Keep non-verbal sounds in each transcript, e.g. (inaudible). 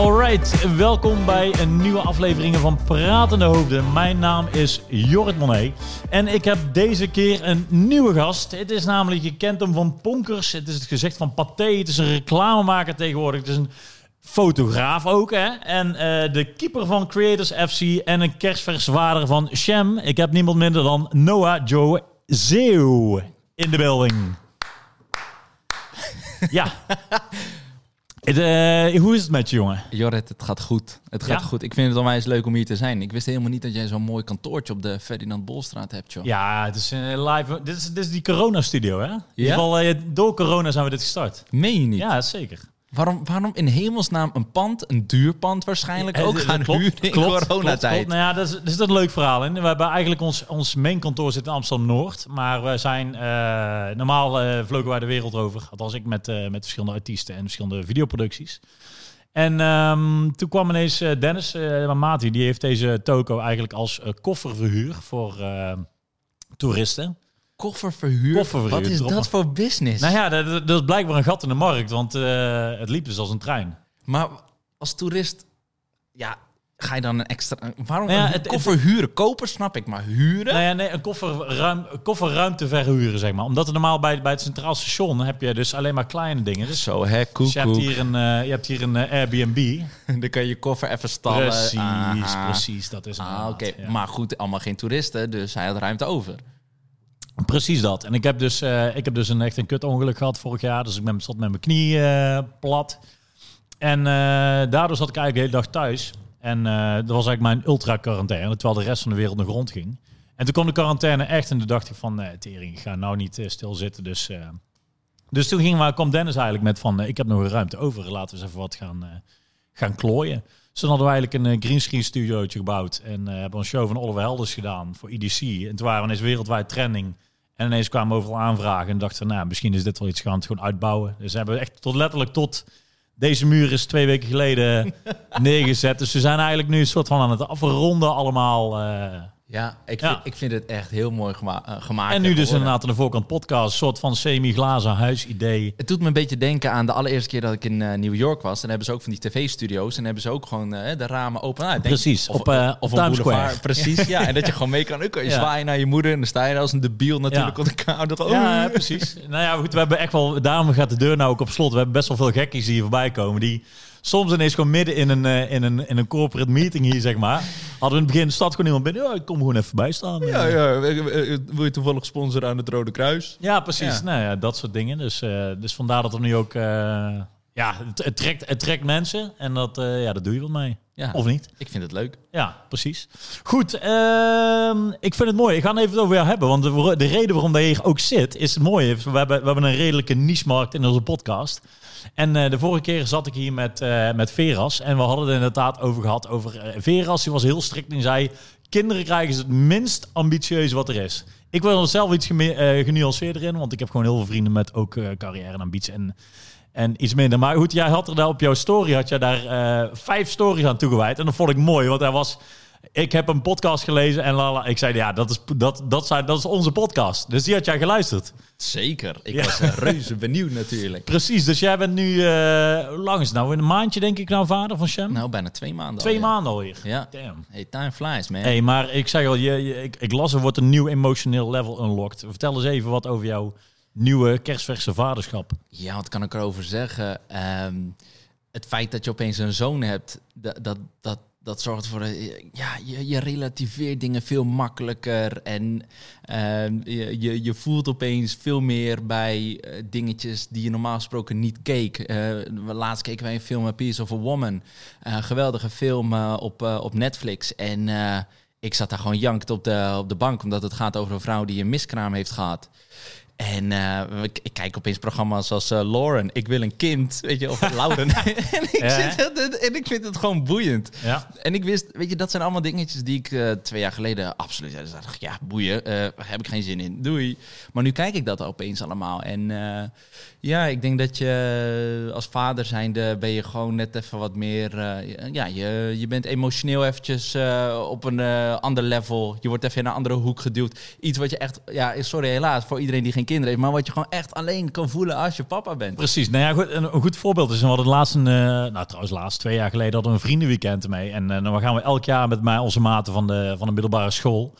Alright, welkom bij een nieuwe aflevering van Pratende Hoofden. Mijn naam is Jorrit Monet en ik heb deze keer een nieuwe gast. Het is namelijk, je kent hem van Ponkers, het is het gezicht van Pathé, het is een reclamemaker tegenwoordig, het is een fotograaf ook hè. En eh, de keeper van Creators FC en een kerstverswaarder van Shem. Ik heb niemand minder dan Noah Joe Zeeuw in de building. (laughs) ja. Eh, hoe is het met je, jongen? Jorrit, het gaat goed. Het gaat Ja? goed. Ik vind het onwijs leuk om hier te zijn. Ik wist helemaal niet dat jij zo'n mooi kantoortje op de Ferdinand Bolstraat hebt, joh. Ja, het is eh, live. Dit is, dit is die corona-studio, hè? In ieder geval, eh, door corona zijn we dit gestart. Meen je niet? Ja, zeker. Waarom, waarom in hemelsnaam een pand, een duur pand waarschijnlijk, ook gaan klopt, in klopt, coronatijd? klopt. Nou ja, dat is, dat is een leuk verhaal. En we hebben eigenlijk ons, ons main kantoor zit in Amsterdam-Noord. Maar we zijn... eh, normaal eh, vlogen wij de wereld over. Althans, ik met, eh, met verschillende artiesten en verschillende videoproducties. En ehm, toen kwam ineens Dennis, maat, hier, die heeft deze toko eigenlijk als kofferverhuur voor toeristen. Kofferverhuur? Kofferverhuur, Wat is droppen. dat voor business? Nou ja, dat, is blijkbaar een gat in de markt, want eh, het liep dus als een trein. Maar als toerist, ja, ga je dan een extra... Waarom Nou ja, een het- koffer huren? Kopen snap ik, maar huren? Nou ja, nee, een kofferruim, kofferruimte verhuren, zeg maar. Omdat er normaal bij, bij het Centraal Station heb je dus alleen maar kleine dingen. Dus, Zo, hè, koek, dus je hebt hier een, eh, je hebt hier een eh, Airbnb. (laughs) Dan kan je koffer even stallen. Precies, Aha. precies, dat is Ah, inderdaad, oké. ja. Maar goed, allemaal geen toeristen, dus hij had ruimte over. Precies dat. En ik heb dus, eh, ik heb dus een echt een kutongeluk gehad vorig jaar. Dus ik ben, zat met mijn knie eh, plat. En eh, daardoor zat ik eigenlijk de hele dag thuis. En dat was eigenlijk mijn ultra-quarantaine, terwijl de rest van de wereld nog rondging. En toen kwam de quarantaine echt en toen dacht ik van, nee, tering, ik ga nou niet stilzitten. Dus, dus toen ging, maar, kwam Dennis eigenlijk met van, ik heb nog een ruimte over, laten we eens even wat gaan, gaan klooien. Dus hadden we eigenlijk een greenscreen studiootje gebouwd en hebben een show van Oliver Helders gedaan voor EDC. En toen waren we ineens wereldwijd trending. En ineens kwamen overal aanvragen en dachten nou, misschien is dit wel iets gaan het gewoon uitbouwen. Dus we hebben echt tot letterlijk tot deze muur is twee weken geleden (laughs) neergezet. Dus we zijn eigenlijk nu een soort van aan het afronden allemaal. eh. Ja, ik, Ja. Vind, ik vind het echt heel mooi gema eh, gemaakt. en nu dus geworden. inderdaad aan de voorkant podcast, een soort van semi-glazen huisidee. Het doet me een beetje denken aan de allereerste keer dat ik in eh, New York was. En dan hebben ze ook van die tv-studio's. En hebben ze ook gewoon eh, de ramen open. Nou, denk- Precies, op, eh, op een Times boulevard. Square. Precies, ja. (laughs) En dat je gewoon mee kan. Kan je Ja. zwaaien naar je moeder. En dan sta je als een debiel natuurlijk Ja. op de. Oh. Ja, precies. nou ja, goed, we hebben echt wel, daarom gaat de deur nou ook op slot. We hebben best wel veel gekkies die hier voorbij komen, die soms ineens gewoon midden in een, eh, in een, in een corporate meeting hier, zeg maar, hadden we in het begin, stad gewoon iemand binnen, ja, ik kom gewoon even bij staan. Ja, ja. Eh, eh, Wil je toevallig sponsoren aan het Rode Kruis? Ja, precies. Ja. Nou ja, dat soort dingen. Dus, eh, dus vandaar dat er nu ook... eh, ja, het, het, trekt, het trekt mensen en dat, eh, ja, dat doe je wat mee. Ja, Of niet? ik vind het leuk. Ja, precies. Goed, ehm, ik vind het mooi. Ik ga het even over jou hebben, want de, de reden waarom je hier ook zit, is het mooie. We hebben, we hebben een redelijke niche-markt in onze podcast. En eh, de vorige keer zat ik hier met, eh, met Veras en we hadden het inderdaad over gehad over eh, Veras. Die was heel strikt en zei, kinderen krijgen ze het minst ambitieuze wat er is. Ik wil er zelf iets geme- genuanceerder in, want ik heb gewoon heel veel vrienden met ook carrière en ambitie en, en iets minder. Maar goed, jij had er daar op jouw story, had jij daar eh, vijf stories aan toegewijd. En dat vond ik mooi, want hij was... Ik heb een podcast gelezen en lala, ik zei, ja, dat is, dat, dat, zijn, dat is onze podcast. Dus die had jij geluisterd. Zeker. Ik Ja. was eh, reuze benieuwd natuurlijk. Precies, dus jij bent nu, eh, hoe lang is het nou? Een maandje denk ik nou vader van Shem? Nou, bijna twee maanden Twee al, ja. maanden alweer. Ja. Damn. Hey, time flies, man. hey, maar ik zeg al, je, je- ik, ik las er wordt een nieuw emotioneel level unlocked. Vertel eens even wat over jouw nieuwe kerstverse vaderschap. Ja, wat kan ik erover zeggen? Ehm, het feit dat je opeens een zoon hebt, dat, dat, dat, dat zorgt je- Ja, je, je relativeert dingen veel makkelijker. En ehm, je, je, voelt opeens veel meer bij eh, dingetjes die je normaal gesproken niet keek. Eh, laatst keken wij een film, A Piece of a Woman. Eh, een geweldige film eh, op, eh, op Netflix. En eh, ik zat daar gewoon jankt op de, op de bank, omdat het gaat over een vrouw die een miskraam heeft gehad. En eh, ik, ik kijk opeens programma's als eh, Lauren, ik wil een kind, weet je, of (laughs) Lauren. (laughs) en, ik Ja. zit, en ik vind het gewoon boeiend. Ja. En ik wist, weet je, dat zijn allemaal dingetjes die ik eh, twee jaar geleden absoluut had gezegd. Ja, boeien, heb ik geen zin in, doei. Maar nu kijk ik dat opeens allemaal. En ja, ik denk dat je als vader zijnde ben je gewoon net even wat meer... eh, ja, je, je bent emotioneel eventjes eh, op een eh, ander level. Je wordt even in een andere hoek geduwd. Iets wat je echt, ja, sorry helaas, voor iedereen die geen kinderen heeft, maar wat je gewoon echt alleen kan voelen als je papa bent. Precies. Nou ja, goed, een, een goed voorbeeld is, we hadden laatst een, eh, nou trouwens laatst, twee jaar geleden, hadden we een vriendenweekend mee. En eh, dan gaan we elk jaar met mij, onze maten van de, van de middelbare school.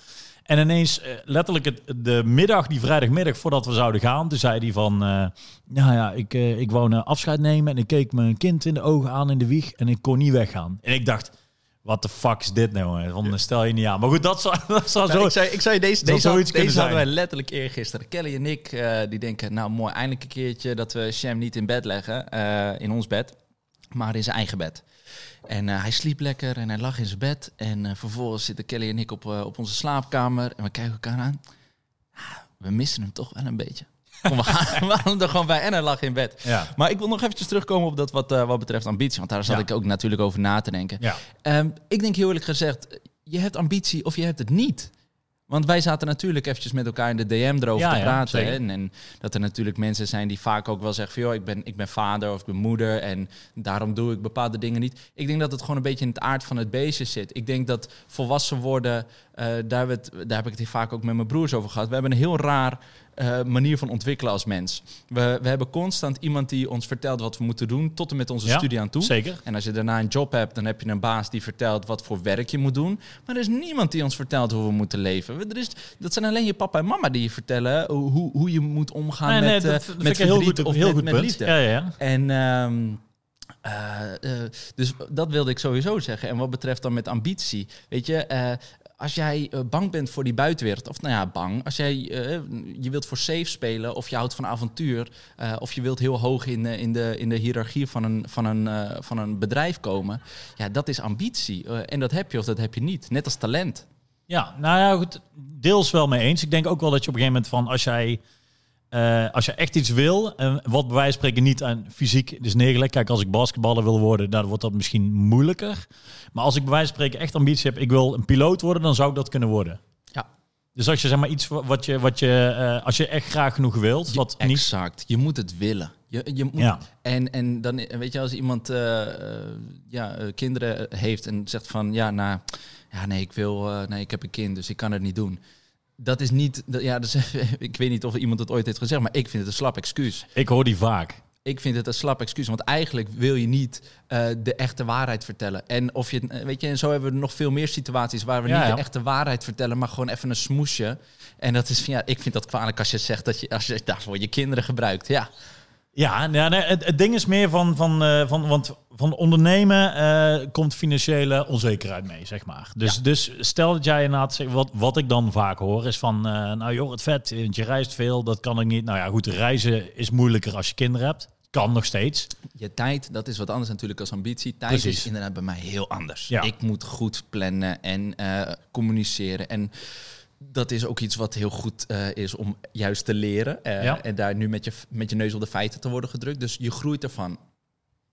En ineens, eh, letterlijk het, de middag, die vrijdagmiddag voordat we zouden gaan, toen zei hij van, eh, nou ja, ik, eh, ik wou een afscheid nemen en ik keek mijn kind in de ogen aan in de wieg en ik kon niet weggaan. En ik dacht, wat de fuck is dit nou? hè? Van, stel je niet aan. Maar goed, dat zou, (laughs) dat zou Nou, zo... ik, zei, ik zei deze, zou deze, zoiets had- deze hadden wij letterlijk eergisteren. Kelly en ik, die denken, nou mooi, eindelijk een keertje dat we Sham niet in bed leggen, in ons bed, maar in zijn eigen bed. En eh, hij sliep lekker en hij lag in zijn bed. En eh, vervolgens zitten Kelly en ik op, eh, op onze slaapkamer en we kijken elkaar aan. Ah, we missen hem toch wel een beetje. Kom, (laughs) we, gaan, hem er gewoon bij en hij lag in bed. Ja. Maar ik wil nog eventjes terugkomen op dat wat, wat betreft ambitie. Want daar zat Ja. ik ook natuurlijk over na te denken. Ja. Ehm, ik denk heel eerlijk gezegd, je hebt ambitie of je hebt het niet. Want wij zaten natuurlijk eventjes met elkaar in de DM erover Ja, te praten. en, en dat er natuurlijk mensen zijn die vaak ook wel zeggen van... joh, ik ben, ik ben vader of ik ben moeder en daarom doe ik bepaalde dingen niet. Ik denk dat het gewoon een beetje in het aard van het beestje zit. Ik denk dat volwassen worden, eh, daar, het- daar heb ik het hier vaak ook met mijn broers over gehad. We hebben een heel raar eh, manier van ontwikkelen als mens. We, we hebben constant iemand die ons vertelt wat we moeten doen... tot en met onze Ja, studie aan toe. Zeker. En als je daarna een job hebt, dan heb je een baas die vertelt wat voor werk je moet doen. Maar er is niemand die ons vertelt hoe we moeten leven. Er is, dat zijn alleen je papa en mama die je vertellen hoe, hoe, je moet omgaan Nee, nee, met, dat, eh, dat met een heel verdriet goed, of heel met, goed met liefde. Ja, ja. En ehm, eh, dus dat wilde ik sowieso zeggen. En wat betreft dan met ambitie, weet je, als jij eh, bang bent voor die buitenwereld, of nou ja, bang, als jij eh, je wilt voor safe spelen, of je houdt van avontuur, eh, of je wilt heel hoog in, in, de, in de hiërarchie van een, van, een, van een bedrijf komen, ja, dat is ambitie. En dat heb je of dat heb je niet. Net als talent. Ja, nou ja, goed. Deels wel mee eens. Ik denk ook wel dat je op een gegeven moment van als jij. Eh, als je echt iets wil, en wat bij wijze van spreken niet aan fysiek is neergelegd. Kijk, als ik basketballer wil worden, dan wordt dat misschien moeilijker. Maar als ik bij wijze van spreken echt ambitie heb, ik wil een piloot worden, dan zou ik dat kunnen worden. Ja. Dus als je zeg maar iets wa- wat je, wat je eh, als je echt graag genoeg wilt, wat niet. Exact. Je moet het willen. Je, je moet, Ja. En, en dan, weet je, als iemand eh, eh, ja, eh, kinderen heeft en zegt van, ja, nou, ja, nee, ik wil, eh, nee, ik heb een kind, dus ik kan het niet doen. Dat is niet, dat, ja, dat is, (laughs) ik weet niet of iemand het ooit heeft gezegd, maar ik vind het een slap excuus. Ik hoor die vaak. Ik vind het een slap excuus, want eigenlijk wil je niet eh, de echte waarheid vertellen. En of je, eh, weet je, en zo hebben we nog veel meer situaties waar we Ja, niet ja. de echte waarheid vertellen, maar gewoon even een smoesje. En dat is ja, ik vind dat kwalijk als je zegt dat je, als je daarvoor je kinderen gebruikt. Ja, Ja, ja nee, het, het ding is meer van, van, eh, van, want van ondernemen eh, komt financiële onzekerheid mee, zeg maar. Dus, dus stel dat jij inderdaad, zegt- wat, wat ik dan vaak hoor, is van, eh, nou joh, het vet, je reist veel, dat kan ik niet. Nou ja, goed, reizen is moeilijker als je kinderen hebt. Kan nog steeds. Je tijd, dat is wat anders natuurlijk als ambitie. Tijd Precies. is inderdaad bij mij heel anders. Ja. Ik moet goed plannen en communiceren. En dat is ook iets wat heel goed eh, is om juist te leren. eh, Ja. En daar nu met je, met je neus op de feiten te worden gedrukt. Dus je groeit ervan.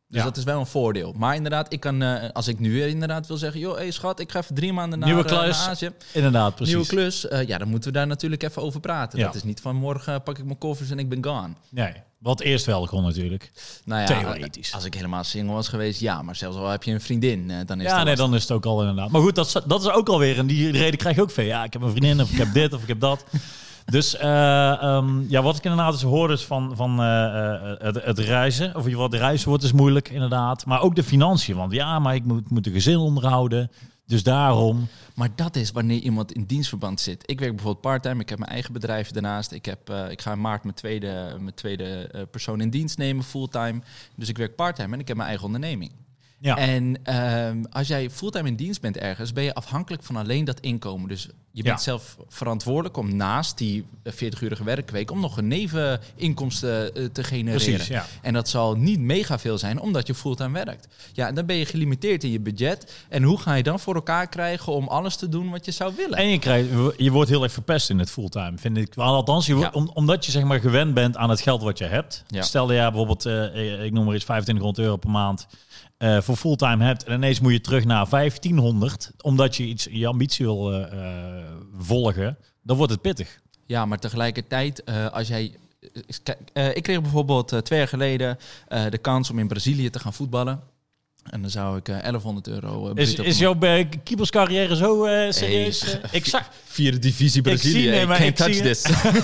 Dus Ja. dat is wel een voordeel. Maar inderdaad, ik kan, eh, als ik nu weer inderdaad wil zeggen... joh, hey schat, ik ga even drie maanden naar, Nieuwe naar klus. Azië. Inderdaad, precies. Nieuwe klus. ja, dan moeten we daar natuurlijk even over praten. Ja. Dat is niet van morgen pak ik mijn koffers en ik ben gone. Nee, wat eerst wel kon natuurlijk. Nou ja, Theoretisch. Als ik helemaal single was geweest, ja. Maar zelfs al heb je een vriendin, eh, dan is Ja, nee, dan is het ook al inderdaad. Maar goed, dat, is- dat is ook alweer. En die reden krijg je ook veel. Ja, ik heb een vriendin of ik heb dit of ik heb dat. (laughs) Dus eh, ehm, ja, wat ik inderdaad eens hoor is van, van eh, het, het reizen. Of in ieder geval, de reizen wordt dus moeilijk inderdaad. Maar ook de financiën. Want ja, maar ik moet, moet een gezin onderhouden. Dus daarom. Maar dat is wanneer iemand in dienstverband zit. Ik werk bijvoorbeeld parttime. Ik heb mijn eigen bedrijf daarnaast. Ik, heb, eh, ik ga in maart mijn tweede, mijn tweede eh, persoon in dienst nemen, fulltime. Dus ik werk parttime en ik heb mijn eigen onderneming. Ja, En ehm, als jij fulltime in dienst bent ergens, ben je afhankelijk van alleen dat inkomen. Dus je bent Ja. zelf verantwoordelijk om naast die 40-urige werkweek... om nog een neveninkomsten eh, te genereren. precies. Ja. En dat zal niet mega veel zijn, omdat je fulltime werkt. Ja, en dan ben je gelimiteerd in je budget. En hoe ga je dan voor elkaar krijgen om alles te doen wat je zou willen? En je, krijgt, je wordt heel erg verpest in het fulltime, vind ik. Althans, je wordt, Ja. om, omdat je zeg maar gewend bent aan het geld wat je hebt. Stel dat jij bijvoorbeeld, eh, ik noem maar iets, 2500 euro per maand eh, voor fulltime hebt. En ineens moet je terug naar 1500, omdat je iets, je ambitie wil eh, eh, volgen. Dan wordt het pittig. Ja, maar tegelijkertijd, als jij... ik kreeg bijvoorbeeld twee jaar geleden de kans om in Brazilië te gaan voetballen. En dan zou ik eh 1100 euro. eh, Is, is jouw eh, keeperscarrière zo eh, serieus? Hey, Eh, ik, zag, Vierde divisie Brazilië, zie- nee, maar ik zie- this.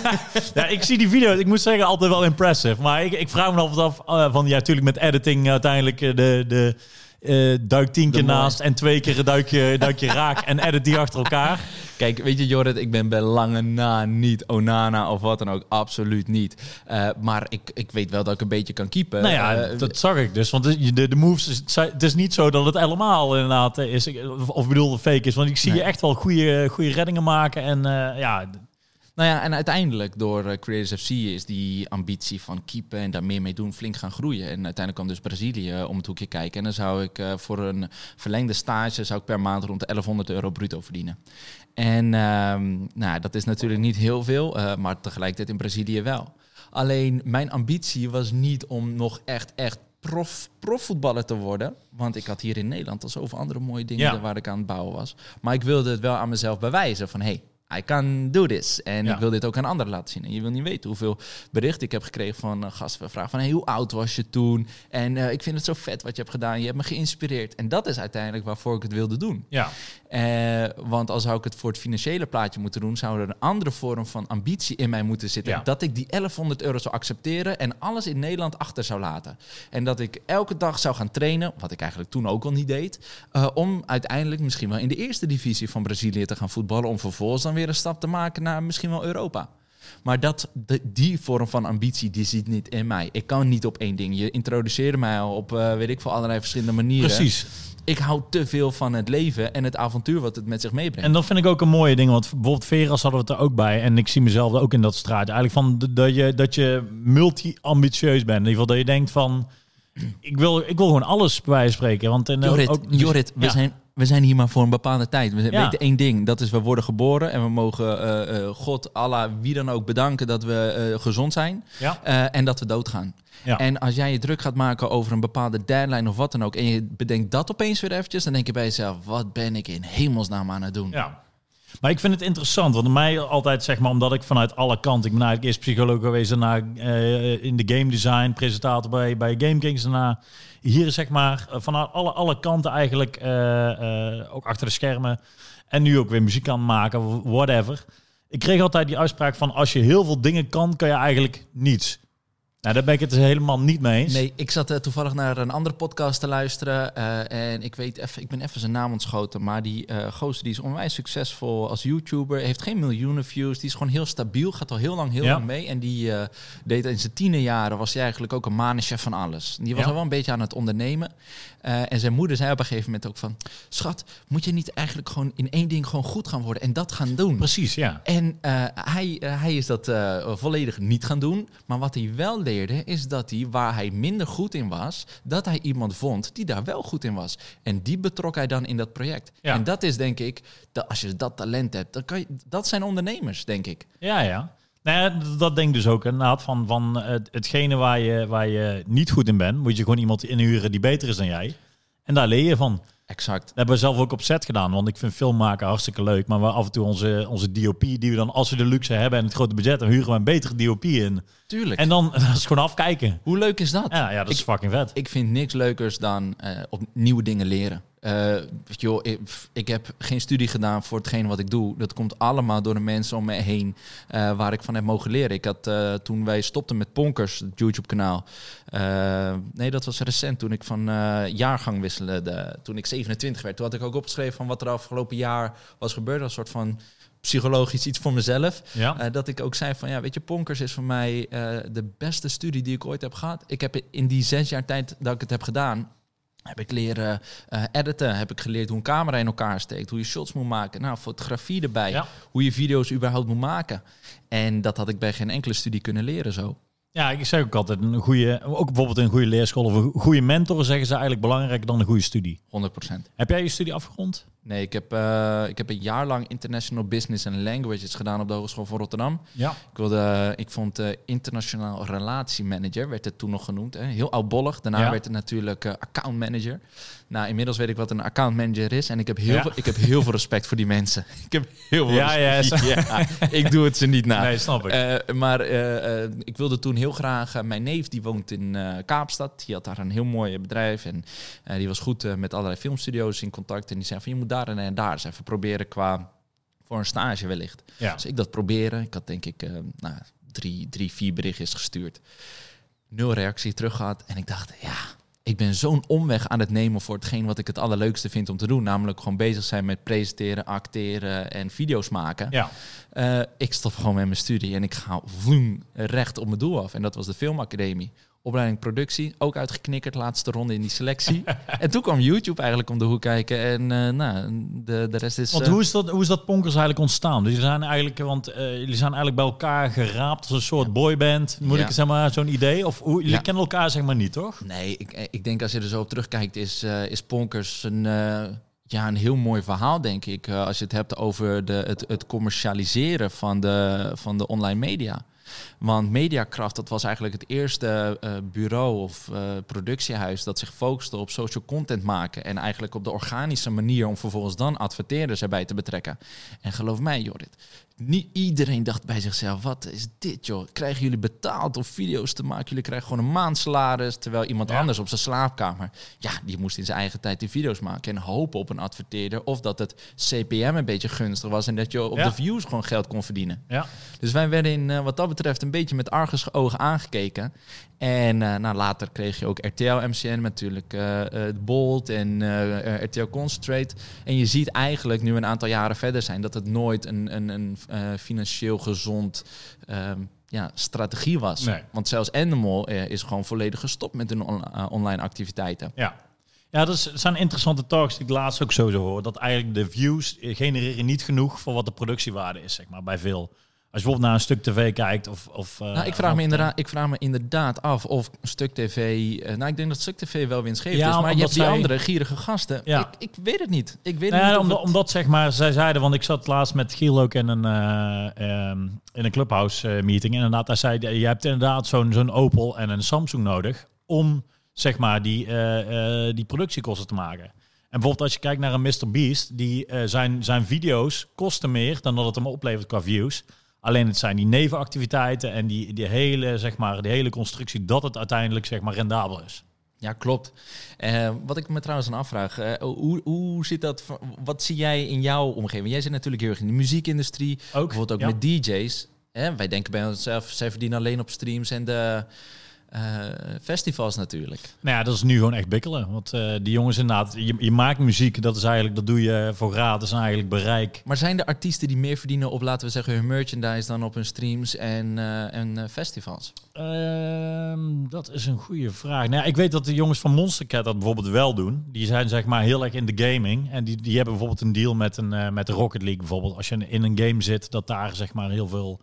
(laughs) ja, ik zie die video. Ik moet zeggen, altijd wel impressive. Maar ik, ik vraag me altijd af eh, van... Ja, natuurlijk met editing uiteindelijk eh, de... de eh, duik tien keer naast en twee keer een duikje, duikje raak en edit die achter elkaar. Kijk, weet je Jorrit, ik ben bij lange na niet Onana of wat dan ook. Absoluut niet. Eh, maar ik, ik weet wel dat ik een beetje kan keepen. nou ja, Eh, dat zag ik dus. Want de, de, de moves, het is niet zo dat het helemaal inderdaad is. Of, of bedoel, fake is. Want ik zie Nee. je echt wel goede, goede reddingen maken. En eh, ja, Nou ja, en uiteindelijk door eh, Creators FC is die ambitie van keepen en daar meer mee doen flink gaan groeien. En uiteindelijk kwam dus Brazilië om het hoekje kijken. En dan zou ik eh, voor een verlengde stage zou ik per maand rond de 1100 euro bruto verdienen. En ehm, nou, dat is natuurlijk niet heel veel, eh, maar tegelijkertijd in Brazilië wel. Alleen mijn ambitie was niet om nog echt, echt prof, profvoetballer te worden. Want ik had hier in Nederland al zoveel andere mooie dingen Ja. waar ik aan het bouwen was. Maar ik wilde het wel aan mezelf bewijzen van... Hey, I can do this. En Ja. ik wil dit ook aan anderen laten zien. En je wil niet weten hoeveel berichten ik heb gekregen van uh, gasten. Vragen van, hey, hoe oud was je toen? En eh, ik vind het zo vet wat je hebt gedaan. Je hebt me geïnspireerd. En dat is uiteindelijk waarvoor ik het wilde doen. ja. Eh, want als zou ik het voor het financiële plaatje moeten doen, zou er een andere vorm van ambitie in mij moeten zitten. Ja. Dat ik die 1100 euro zou accepteren en alles in Nederland achter zou laten. En dat ik elke dag zou gaan trainen, wat ik eigenlijk toen ook al niet deed, om uiteindelijk misschien wel in de eerste divisie van Brazilië te gaan voetballen, om vervolgens dan weer een stap te maken naar misschien wel Europa. Maar dat, de- die vorm van ambitie, die zit niet in mij. Ik kan niet op één ding. Je introduceerde mij al op, eh, weet ik veel, allerlei verschillende manieren. Precies. Ik hou te veel van het leven en het avontuur wat het met zich meebrengt. En dat vind ik ook een mooie ding. Want bijvoorbeeld Veras hadden we het er ook bij. En ik zie mezelf ook in dat straat. Eigenlijk van dat je, dat je multi-ambitieus bent. In ieder geval dat je denkt van... Ik wil, ik wil gewoon alles bij wijze spreken. Want en Jorrit, ook, Jorrit we, Ja. zijn, we zijn hier maar voor een bepaalde tijd. We Ja. weten één ding, dat is we worden geboren en we mogen eh, God, Allah, wie dan ook bedanken dat we eh, gezond zijn Ja. en dat we doodgaan. Ja. En als jij je druk gaat maken over een bepaalde deadline of wat dan ook en je bedenkt dat opeens weer eventjes, dan denk je bij jezelf, wat ben ik in hemelsnaam aan het doen? Ja. Maar ik vind het interessant, want mij altijd zeg maar, omdat ik vanuit alle kanten, ik ben eigenlijk eerst psycholoog geweest, daarna eh, in de game design, presentator bij, bij Game Kings, daarna hier zeg maar eh, vanuit alle, alle kanten eigenlijk, eh, ook achter de schermen en nu ook weer muziek aan maken, whatever. Ik kreeg altijd die uitspraak van als je heel veel dingen kan, kan je eigenlijk niets. Nou, daar ben ik het dus helemaal niet mee eens. Nee, ik zat eh, toevallig naar een andere podcast te luisteren. eh, en ik weet even, ik ben even zijn naam ontschoten. Maar die eh gozer die is onwijs succesvol als YouTuber. Heeft geen miljoenen views. Die is gewoon heel stabiel. Gaat al heel lang, heel Ja. lang mee. En die deed in zijn tienerjaren was hij eigenlijk ook een mannenchef van alles. Die was Ja. al wel een beetje aan het ondernemen. Eh, en zijn moeder zei op een gegeven moment ook van... Schat, moet je niet eigenlijk gewoon in één ding gewoon goed gaan worden en dat gaan doen? Precies, ja. En eh, hij, eh, hij is dat volledig niet gaan doen. Maar wat hij wel leerde, is dat hij, waar hij minder goed in was, dat hij iemand vond die daar wel goed in was. En die betrok hij dan in dat project. Ja. En dat is denk ik, dat als je dat talent hebt, dan kan je, dat zijn ondernemers, denk ik. Ja, ja. Nou ja, dat denk ik dus ook inderdaad. Van, van het, hetgene waar je, waar je niet goed in bent, moet je gewoon iemand inhuren die beter is dan jij. En daar leer je van. Exact. Dat hebben we zelf ook op set gedaan, want ik vind film maken hartstikke leuk. Maar we af en toe onze, onze DOP, die we dan, als we de luxe hebben en het grote budget, dan huren we een betere DOP in. Tuurlijk. En dan (laughs) dat is gewoon afkijken. Hoe leuk is dat? Ja, ja dat is Ik- fucking vet. Ik vind niks leukers dan eh, op nieuwe dingen leren. Eh, wel, ik, ik heb geen studie gedaan voor hetgeen wat ik doe. Dat komt allemaal door de mensen om me heen eh, waar ik van heb mogen leren. Ik had eh, toen wij stopten met Ponkers, het YouTube-kanaal. nee, dat was recent toen ik van jaargang wisselde. De, toen ik 27 werd. Toen had ik ook opgeschreven van wat er afgelopen jaar was gebeurd. Een soort van psychologisch iets voor mezelf. Ja. Dat ik ook zei van ja, weet je, Ponkers is voor mij de beste studie die ik ooit heb gehad. Ik heb in die zes jaar tijd dat ik het heb gedaan, heb ik leren eh, editen, heb ik geleerd hoe een camera in elkaar steekt, hoe je shots moet maken, nou fotografie erbij, Ja. hoe je video's überhaupt moet maken. En dat had ik bij geen enkele studie kunnen leren zo. ja, ik zeg ook altijd, een goede, ook bijvoorbeeld een goede leerschool of een goede mentor zeggen ze eigenlijk belangrijker dan een goede studie. 100%. Heb jij je studie afgerond? Nee, ik heb, eh, ik heb een jaar lang International Business and Languages gedaan op de Hogeschool van Rotterdam. Ja. Ik, wilde, ik vond eh, internationaal relatiemanager, werd het toen nog genoemd. Hè? Heel oudbollig. Daarna Ja. werd het natuurlijk eh, account manager. Nou, inmiddels weet ik wat een account manager is. En ik heb heel, Ja. veel, ik heb heel veel respect voor die mensen. (laughs) Ik heb heel veel Ja, ja, respect. Ja, ik doe het ze niet na. Nee, snap ik. Maar ik wilde toen heel graag... mijn neef die woont in Kaapstad. Die had daar een heel mooi bedrijf. En die was goed met allerlei filmstudio's in contact. En die zei van, je moet daar en, en daar eens even proberen qua... voor een stage wellicht. Ja. Dus ik dat proberen. Ik had denk ik eh, nou, drie, drie, vier berichtjes gestuurd. Nul reactie terug gehad. En ik dacht, ja, ik ben zo'n omweg aan het nemen voor hetgeen wat ik het allerleukste vind om te doen. Namelijk gewoon bezig zijn met presenteren, acteren en video's maken. Ja. Eh, ik stop gewoon met mijn studie en ik ga vloem recht op mijn doel af. En dat was de Filmacademie. Opleiding productie, ook uitgeknikkerd, laatste ronde in die selectie. (laughs) en toen kwam YouTube eigenlijk om de hoek kijken. En eh, nou, de, de rest is... Want eh, hoe is dat, hoe is dat Ponkers eigenlijk ontstaan? Dus jullie zijn eigenlijk, want eh, jullie zijn eigenlijk bij elkaar geraapt als een soort boyband. Moet Ja. ik zeg maar zo'n idee? Of hoe, jullie Ja. kennen elkaar zeg maar niet, toch? Nee, ik, ik denk als je er zo op terugkijkt, is, is Ponkers een, ja, een heel mooi verhaal, denk ik. als je het hebt over de, het, het commercialiseren van de, van de online media. Want Mediakracht, dat was eigenlijk het eerste eh, bureau of eh, productiehuis dat zich focuste op social content maken. En eigenlijk op de organische manier om vervolgens dan adverteerders erbij te betrekken. En geloof mij, Jorrit, niet iedereen dacht bij zichzelf: wat is dit, joh? Krijgen jullie betaald om video's te maken? Jullie krijgen gewoon een maandsalaris. Terwijl iemand Ja. anders op zijn slaapkamer, ja, die moest in zijn eigen tijd die video's maken en hopen op een adverteerder. Of dat het CPM een beetje gunstig was en dat je op Ja. de views gewoon geld kon verdienen. Ja. Dus wij werden in, eh, wat dat betreft een beetje met argusogen aangekeken. En eh, nou, later kreeg je ook RTL MCN natuurlijk, eh eh, het Bold en eh, eh, RTL Concentrate. En je ziet eigenlijk nu een aantal jaren verder zijn dat het nooit een, een, een eh, financieel gezond ehm, ja, strategie was. Nee. Want zelfs eh, is gewoon volledig gestopt met hun on- eh, online activiteiten. Ja. Ja, dat is- dat zijn interessante talks die ik laatst ook sowieso hoor. Dat eigenlijk de views genereren niet genoeg voor wat de productiewaarde is, zeg maar, bij veel. Als je bijvoorbeeld naar een stuk tv kijkt of... of eh, Nou, ik, vraag me inderdaad, ik vraag me inderdaad af of Stuk TV... eh, nou, ik denk dat Stuk TV wel winstgevend Ja, is. Maar je hebt die zij- andere gierige gasten. Ja. Ik, ik weet het niet. Ik weet Nou niet omdat, het- omdat zeg maar, zij zeiden, want ik zat laatst met Giel ook in een, eh, ehm, in een clubhouse meeting. En inderdaad, hij zei, je hebt inderdaad zo'n zo'n Opel en een Samsung nodig om zeg maar die, die productiekosten te maken. En bijvoorbeeld als je kijkt naar een Mr. Beast, die, zijn, zijn video's kosten meer dan dat het hem oplevert qua views. Alleen het zijn die nevenactiviteiten en die, die, hele, zeg maar, die hele constructie dat het uiteindelijk zeg maar, rendabel is. Ja, klopt. Eh, wat ik me trouwens aan afvraag, eh, hoe, hoe zit dat? Wat zie jij in jouw omgeving? Jij zit natuurlijk heel erg in de muziekindustrie, Ook, bijvoorbeeld ook ja. met DJ's. Hè? Wij denken bij onszelf, zij verdienen alleen op streams en de eh, festivals natuurlijk. Nou ja, dat is nu gewoon echt bikkelen. Want eh, die jongens inderdaad, je, je maakt muziek, dat is eigenlijk, dat doe je voor gratis en eigenlijk bereik. Maar zijn er artiesten die meer verdienen op, laten we zeggen, hun merchandise dan op hun streams en, eh, en festivals? Ehm, dat is een goede vraag. Nou ja, ik weet dat de jongens van Monstercat dat bijvoorbeeld wel doen. Die zijn zeg maar heel erg in de gaming. En die, die hebben bijvoorbeeld een deal met, een, met de Rocket League bijvoorbeeld. Als je in een game zit, dat daar zeg maar heel veel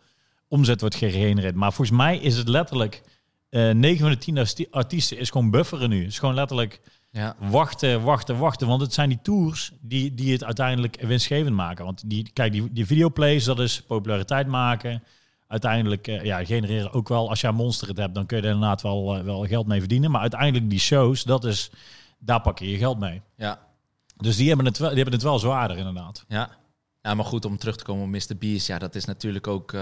omzet wordt gegenereerd. Maar volgens mij is het letterlijk... eh 9 van de 10 arti- artiesten is gewoon bufferen nu. Het is gewoon letterlijk Ja. wachten, wachten, wachten. Want het zijn die tours die, die het uiteindelijk winstgevend maken. Want die, kijk, die, die videoplays, dat is populariteit maken. Uiteindelijk eh, ja, genereren ook wel, als je een monster het hebt, dan kun je er inderdaad wel, eh, wel geld mee verdienen. Maar uiteindelijk die shows, dat is, daar pak je je geld mee. Ja. Dus die hebben het wel, die hebben het wel zwaarder inderdaad. Ja. ja, maar goed, om terug te komen op Mr. Beast, ja, dat is natuurlijk ook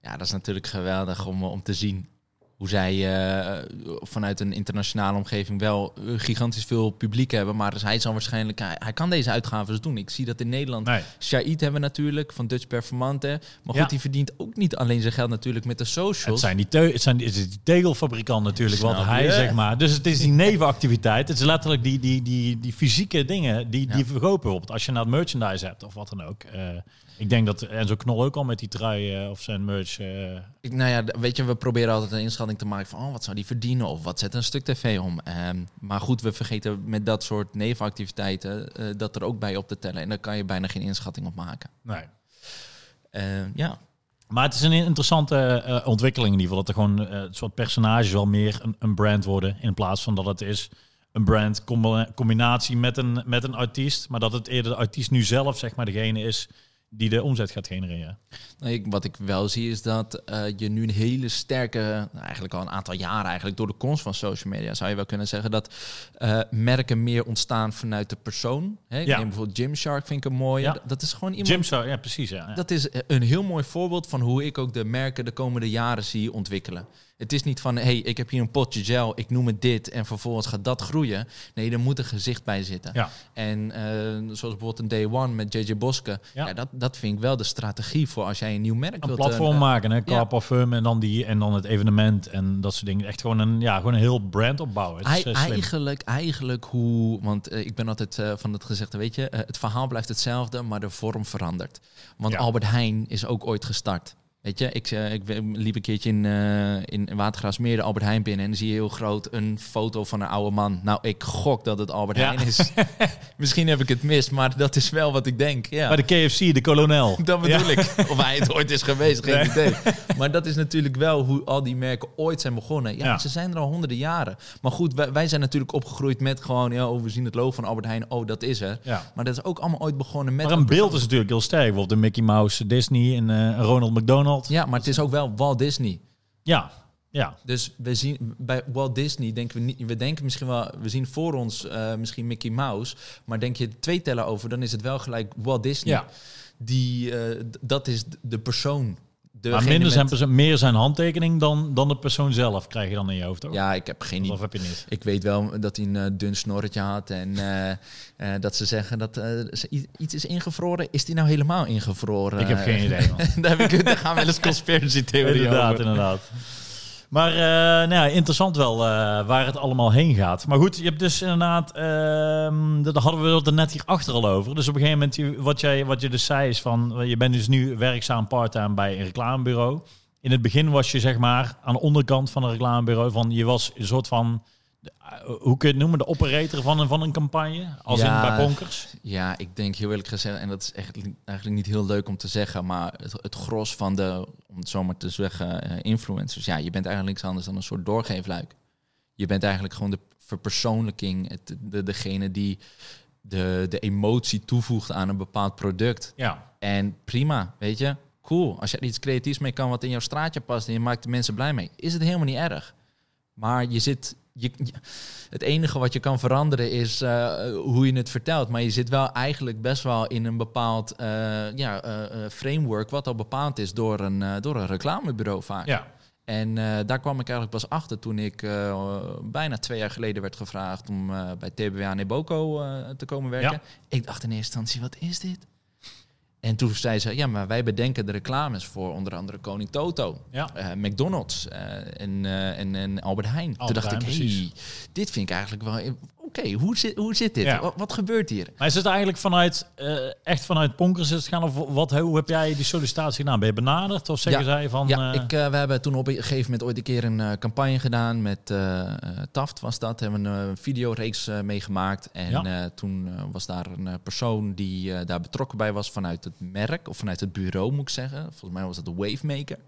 ja, dat is natuurlijk geweldig om, om te zien hoe zij eh, vanuit een internationale omgeving wel eh, gigantisch veel publiek hebben. Maar dus hij zal waarschijnlijk, hij, hij kan deze uitgaven doen. Ik zie dat in Nederland. Nee. Hebben we natuurlijk van Dutch Performante. Maar goed, die verdient ook niet alleen zijn geld natuurlijk met de socials. Het zijn die, teu- het zijn het is die tegelfabrikant natuurlijk, wat hij je? zeg maar. Dus het is die nevenactiviteit. Het is letterlijk die, die, die, die fysieke dingen die, die verkopen. Bijvoorbeeld als je naar het merchandise hebt of wat dan ook. Eh, ik denk dat Enzo Knol ook al met die trui eh, of zijn merch. eh, Ik, nou ja, weet je, we proberen altijd een inschatting te maken van oh, wat zou die verdienen of wat zet een stuk tv om. Ehm, maar goed, we vergeten met dat soort nevenactiviteiten eh, dat er ook bij op te tellen. En daar kan je bijna geen inschatting op maken. nee. Eh, ja, Maar het is een interessante ontwikkeling in ieder geval. Dat er gewoon het soort personages wel meer een, een brand worden. In plaats van dat het is een brand combi- combinatie met een, met een artiest. Maar dat het eerder de artiest nu zelf zeg maar degene is die de omzet gaat genereren. Nou, ik, wat ik wel zie is dat eh, je nu een hele sterke, nou, eigenlijk al een aantal jaren eigenlijk door de komst van social media zou je wel kunnen zeggen dat eh, merken meer ontstaan vanuit de persoon. Hè? Ik Ja. neem bijvoorbeeld Gymshark vind ik een mooie. Ja. Dat- is gewoon iemand. Zou, ja precies ja. ja. Dat is een heel mooi voorbeeld van hoe ik ook de merken de komende jaren zie ontwikkelen. Het is niet van, hey, ik heb hier een potje gel, ik noem het dit en vervolgens gaat dat groeien. Nee, er moet een gezicht bij zitten. Ja. En eh, zoals bijvoorbeeld een Day One met JJ Boske. Ja. Ja. dat, dat vind ik wel de strategie voor als jij een nieuw merk Een wilt. platform eh, maken, hè? Qua ja. parfum en dan, die, en dan het evenement en dat soort dingen. Echt gewoon een, ja, gewoon een heel brand opbouwen. Het is, eh, eigenlijk, eigenlijk hoe, want eh, ik ben altijd eh, van het gezegde, weet je, eh, het verhaal blijft hetzelfde, maar de vorm verandert. Want. Albert Heijn is ook ooit gestart. Weet je, ik, eh, ik liep een keertje in, eh in Watergraafsmeer de Albert Heijn binnen en dan zie je heel groot een foto van een oude man. Nou, ik gok dat het Albert Ja. Heijn is. (laughs) Misschien heb ik het mis, maar dat is wel wat ik denk. Ja. Bij de KFC, de kolonel. (laughs) Dat bedoel Ja. ik. Of hij het ooit is geweest, geen Nee. idee. (laughs) Maar dat is natuurlijk wel hoe al die merken ooit zijn begonnen. Ja, Ja. ze zijn er al honderden jaren. Maar goed, wij, wij zijn natuurlijk opgegroeid met gewoon... Ja, oh, we zien het logo van Albert Heijn. Oh, dat is er. Ja. Maar dat is ook allemaal ooit begonnen met... Maar een beeld is natuurlijk heel sterk. Bijvoorbeeld de Mickey Mouse, Disney en eh, Ronald McDonald. Ja, maar het is ook wel Walt Disney. Ja, ja. Dus we zien bij Walt Disney denken we niet, we denken misschien wel, we zien voor ons eh, misschien Mickey Mouse, maar denk je twee tellen over, dan is het wel gelijk Walt Disney. Ja. Die, eh, dat is de persoon. Maar minder zijn, meer zijn handtekening dan, dan de persoon zelf krijg je dan in je hoofd ook. Ja, ik heb geen idee. Of heb je niet? Ik weet wel dat hij een eh, dun snorretje had en eh, eh, dat ze zeggen dat iets is ingevroren. Is die nou helemaal ingevroren? Ik heb geen (laughs) idee, man. daar, heb ik, daar gaan wel eens (laughs) conspiracy theorieën inderdaad, over. inderdaad. Maar eh, nou ja, interessant wel eh, waar het allemaal heen gaat. Maar goed, je hebt dus inderdaad, ehm daar hadden we het er net hier achter al over. Dus op een gegeven moment, wat, jij, wat je dus zei is van, je bent dus nu werkzaam part-time bij een reclamebureau. In het begin was je zeg maar aan de onderkant van een reclamebureau, van je was een soort van, hoe kun je het noemen, de operator van een, van een campagne, als Ja. in bij Bonkers. Ja, ik denk heel eerlijk gezegd, en dat is echt, eigenlijk niet heel leuk om te zeggen, maar het, het gros van de, om het zo maar te zeggen, eh, influencers, ja, je bent eigenlijk niks anders dan een soort doorgeefluik. Je bent eigenlijk gewoon de verpersoonlijking, het, de, degene die de, de emotie toevoegt aan een bepaald product. Ja, En prima, weet je, cool. Als je er iets creatiefs mee kan wat in jouw straatje past en je maakt de mensen blij mee, is het helemaal niet erg. Maar je zit. Je, het enige wat je kan veranderen is eh, hoe je het vertelt. Maar je zit wel eigenlijk best wel in een bepaald eh, ja, eh, framework. wat al bepaald is door een, door een reclamebureau vaak. ja. En daar kwam ik eigenlijk pas achter toen ik bijna twee jaar geleden werd gevraagd om bij TBWA Neboco eh, te komen werken. Ja. Ik dacht in eerste instantie, wat is dit? En toen zei ze, ja, maar wij bedenken de reclames voor onder andere Koning Toto, ja. eh, McDonald's eh, en, eh, en, en Albert Heijn. Albert toen dacht Heijn, ik, precies. hey, dit vind ik eigenlijk wel... Oké, hoe, zit, hoe zit dit? Ja. Wat, wat gebeurt hier? Maar is het eigenlijk vanuit, eh, echt vanuit Ponkers het gaan? Of wat, hoe heb jij die sollicitatie gedaan? Ben je benaderd? Of zeggen Ja. zij van... ja, eh, ik, eh, we hebben toen op een gegeven moment ooit een keer een campagne gedaan met Taft was dat. Hebben we een videoreeks meegemaakt. En Ja. toen was daar een persoon die daar betrokken bij was vanuit het merk of vanuit het bureau moet ik zeggen. Volgens mij was dat de Wavemaker.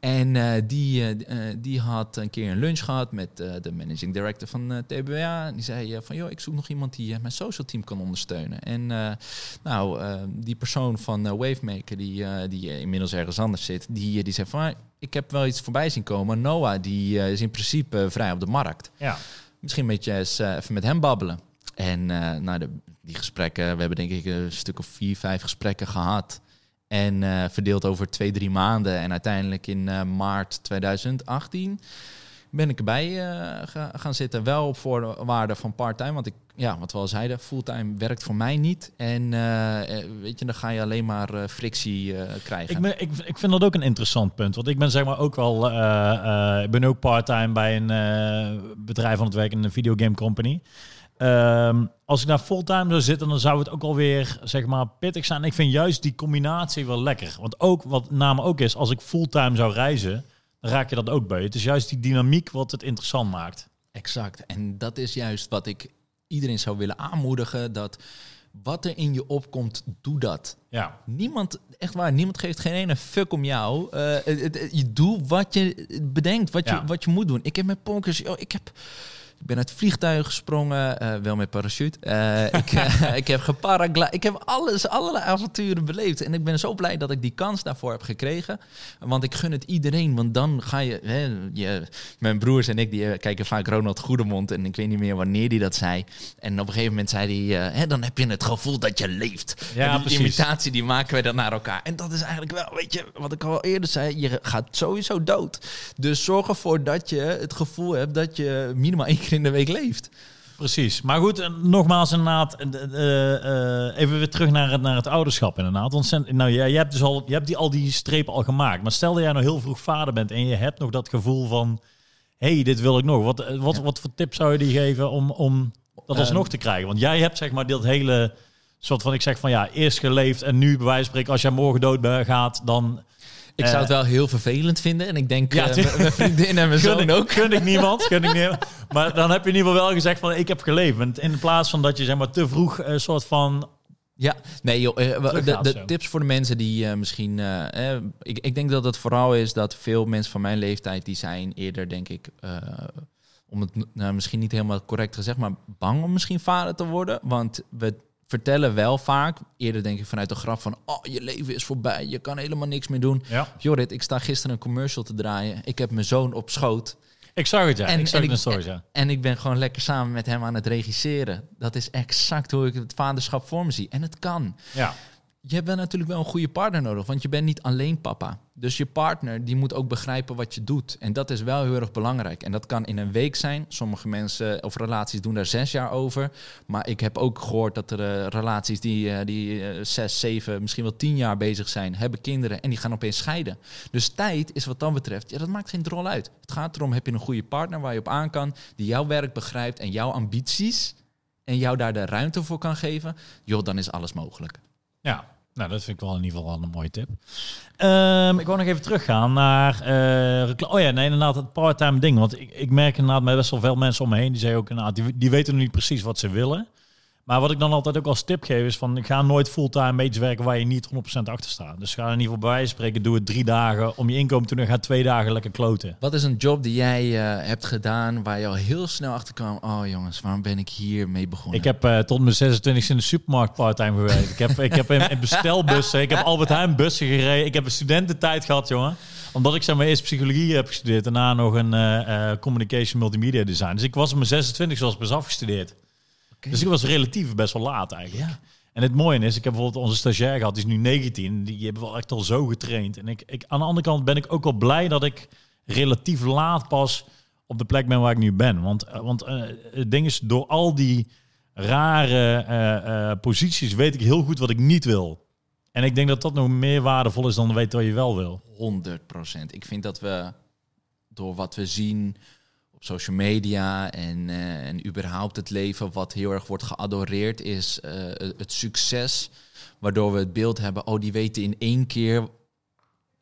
En eh, die, eh, eh, die had een keer een lunch gehad met de managing director van TBA. En die zei van, joh, ik zoek nog iemand die mijn social team kan ondersteunen. En nou, die persoon van Wavemaker, die, die inmiddels ergens anders zit, die, die zei van, "Ah, ik heb wel iets voorbij zien komen. Noah, die is in principe vrij op de markt. ja. Misschien een beetje eens, even met hem babbelen. En nou, de, die gesprekken, we hebben denk ik een stuk of vier, vijf gesprekken gehad. En eh, verdeeld over twee, drie maanden. En uiteindelijk in eh, maart 2018 ben ik erbij eh, ga- gaan zitten. Wel op voorwaarde van part-time. Want ik, ja, wat we al zeiden, fulltime werkt voor mij niet. En weet je, dan ga je alleen maar frictie krijgen. Ik, ik, ik vind dat ook een interessant punt. Want ik ben zeg maar ook eh, ik ben ook part-time bij een bedrijf aan het werken, een videogame company. Ehm, als ik daar fulltime zou zitten, dan zou het ook alweer zeg maar pittig zijn. Ik vind juist die combinatie wel lekker. Want ook wat name ook is, als ik fulltime zou reizen, dan raak je dat ook bij. Het is juist die dynamiek wat het interessant maakt. Exact. En dat is juist wat ik iedereen zou willen aanmoedigen. Dat wat er in je opkomt, doe dat. Ja, Niemand, echt waar, niemand geeft geen ene fuck om jou. Eh, het- het- je doet wat je bedenkt, wat, Ja. je, wat je moet doen. Ik heb met Ponkers, joh, ik heb Ik ben uit vliegtuigen gesprongen, eh, wel met parachute. Eh, ik, eh, (laughs) ik heb geparaglide. Ik heb alles, allerlei avonturen beleefd. En ik ben zo blij dat ik die kans daarvoor heb gekregen. Want ik gun het iedereen. Want dan ga je... Hè, je mijn broers en ik die kijken vaak Ronald Goedemond. En ik weet niet meer wanneer die dat zei. En op een gegeven moment zei hij... hè, dan heb je het gevoel dat je leeft. Ja, En die precies. imitatie die maken we dan naar elkaar. En dat is eigenlijk wel, weet je, wat ik al eerder zei. Je gaat sowieso dood. Dus zorg ervoor dat je het gevoel hebt dat je minimaal één keer in de week leeft. Precies. Maar goed, nogmaals inderdaad, eh, eh, even weer terug naar het, naar het ouderschap inderdaad. Want nou, jij, jij hebt dus al, je hebt die, al die strepen al gemaakt. Maar stel dat jij nou heel vroeg vader bent en je hebt nog dat gevoel van... hé, hey, dit wil ik nog. Wat, wat, wat voor tips zou je die geven om, om dat alsnog Ehm. te krijgen? Want jij hebt zeg maar dit hele soort van, ik zeg van ja, eerst geleefd en nu bij wijze van spreken, als jij morgen dood gaat, dan... Ik Eh, zou het wel heel vervelend vinden. En ik denk Ja, tuurlijk. mijn vriendin en mijn (laughs) zoon ik, ook. gun ik niemand, gun ik (laughs) niemand. Maar dan heb je in ieder geval wel gezegd van ik heb geleefd. In plaats van dat je zeg maar te vroeg een soort van Ja, nee joh, eh, de, tips voor de mensen die eh, misschien... eh, eh, ik, ik denk dat het vooral is dat veel mensen van mijn leeftijd... die zijn eerder, denk ik... eh, om het nou, misschien niet helemaal correct gezegd... maar bang om misschien vader te worden. Want we vertellen wel vaak... eerder denk ik vanuit de grap van... oh, je leven is voorbij, je kan helemaal niks meer doen. Ja. Jorrit, ik sta gisteren een commercial te draaien. Ik heb mijn zoon op schoot. Ik zag het ja. En- ik zag en het stories ja. En ik ben gewoon lekker samen met hem aan het regisseren. Dat is exact hoe ik het vaderschap voor me zie. En het kan. Ja. Je hebt wel natuurlijk wel een goede partner nodig, want je bent niet alleen papa. Dus je partner die moet ook begrijpen wat je doet. En dat is wel heel erg belangrijk. En dat kan in een week zijn. Sommige mensen of relaties doen daar zes jaar over. Maar ik heb ook gehoord dat er eh, relaties die, eh, die eh, zes, zeven, misschien wel tien jaar bezig zijn, hebben kinderen en die gaan opeens scheiden. Dus tijd is wat dat betreft, ja, dat maakt geen drol uit. Het gaat erom, heb je een goede partner waar je op aan kan, die jouw werk begrijpt en jouw ambities en jou daar de ruimte voor kan geven, joh, dan is alles mogelijk. Ja. Nou, dat vind ik wel in ieder geval wel een mooie tip. Ehm, ik wou nog even teruggaan naar... eh, oh ja, nee, inderdaad, het part-time ding. Want ik, ik merk inderdaad met best wel veel mensen om me heen... die zeggen ook inderdaad, die, die weten nog niet precies wat ze willen. Maar wat ik dan altijd ook als tip geef is van... ga nooit fulltime iets werken waar je niet 100% achter staat. Dus ga in ieder geval bij wijze van spreken, doe het drie dagen om je inkomen te doen... en ga twee dagen lekker kloten. Wat is een job die jij eh, hebt gedaan waar je al heel snel achter kwam? Oh jongens, waarom ben ik hier mee begonnen? Ik heb eh, tot mijn 26 in de supermarkt parttime gewerkt. Ik heb, ik heb in, in bestelbussen, ik heb Albert Heijn bussen gereden. Ik heb een studententijd gehad, jongen. Omdat ik zeg maar eerst psychologie heb gestudeerd. Daarna nog een eh, communication multimedia design. Dus ik was op mijn 26 zoals pas afgestudeerd. Dus ik was relatief best wel laat eigenlijk. Ja. En het mooie is, ik heb bijvoorbeeld onze stagiair gehad, die is nu 19. Die hebben wel echt al zo getraind. En ik, ik, aan de andere kant ben ik ook wel blij dat ik relatief laat pas op de plek ben waar ik nu ben. Want, eh, want eh, het ding is, door al die rare eh, eh, posities weet ik heel goed wat ik niet wil. En ik denk dat dat nog meer waardevol is dan weten wat je wel wil. 100 procent. Ik vind dat we door wat we zien op social media en, eh, en überhaupt het leven wat heel erg wordt geadoreerd is eh, het succes. Waardoor we het beeld hebben, oh die weten in één keer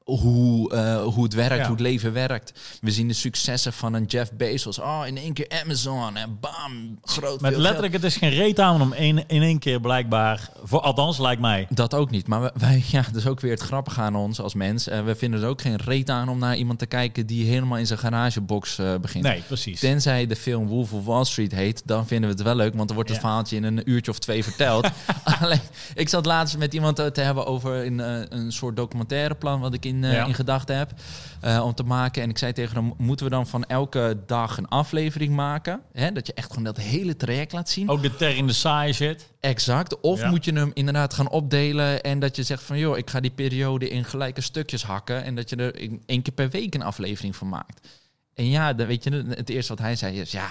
hoe, eh, hoe het werkt, Ja. hoe het leven werkt. We zien de successen van een Jeff Bezos. Oh, in één keer Amazon en bam, groot Met letterlijk, het is geen reet aan om één, in één keer blijkbaar, voor, althans lijkt mij. Dat ook niet. Maar wij, (laughs) ja, dat is ook weer het grappige aan ons als mens. Eh, we vinden er ook geen reet aan om naar iemand te kijken die helemaal in zijn garagebox eh, begint. Nee, precies. Tenzij de film Wolf of Wall Street heet, dan vinden we het wel leuk, want dan wordt het Ja. verhaaltje in een uurtje of twee verteld. (laughs) Alleen, ik zat laatst met iemand te hebben over een, eh, een soort documentaire plan wat ik in, eh, Ja. in gedachten heb eh, om te maken. En ik zei tegen hem, moeten we dan van elke dag een aflevering maken? Hè? Dat je echt gewoon dat hele traject laat zien. Ook de ter in de saai zit. Exact. Of Ja. moet je hem inderdaad gaan opdelen en dat je zegt van joh, ik ga die periode in gelijke stukjes hakken en dat je er in- één keer per week een aflevering van maakt. En ja, dan weet je, het eerste wat hij zei is ja,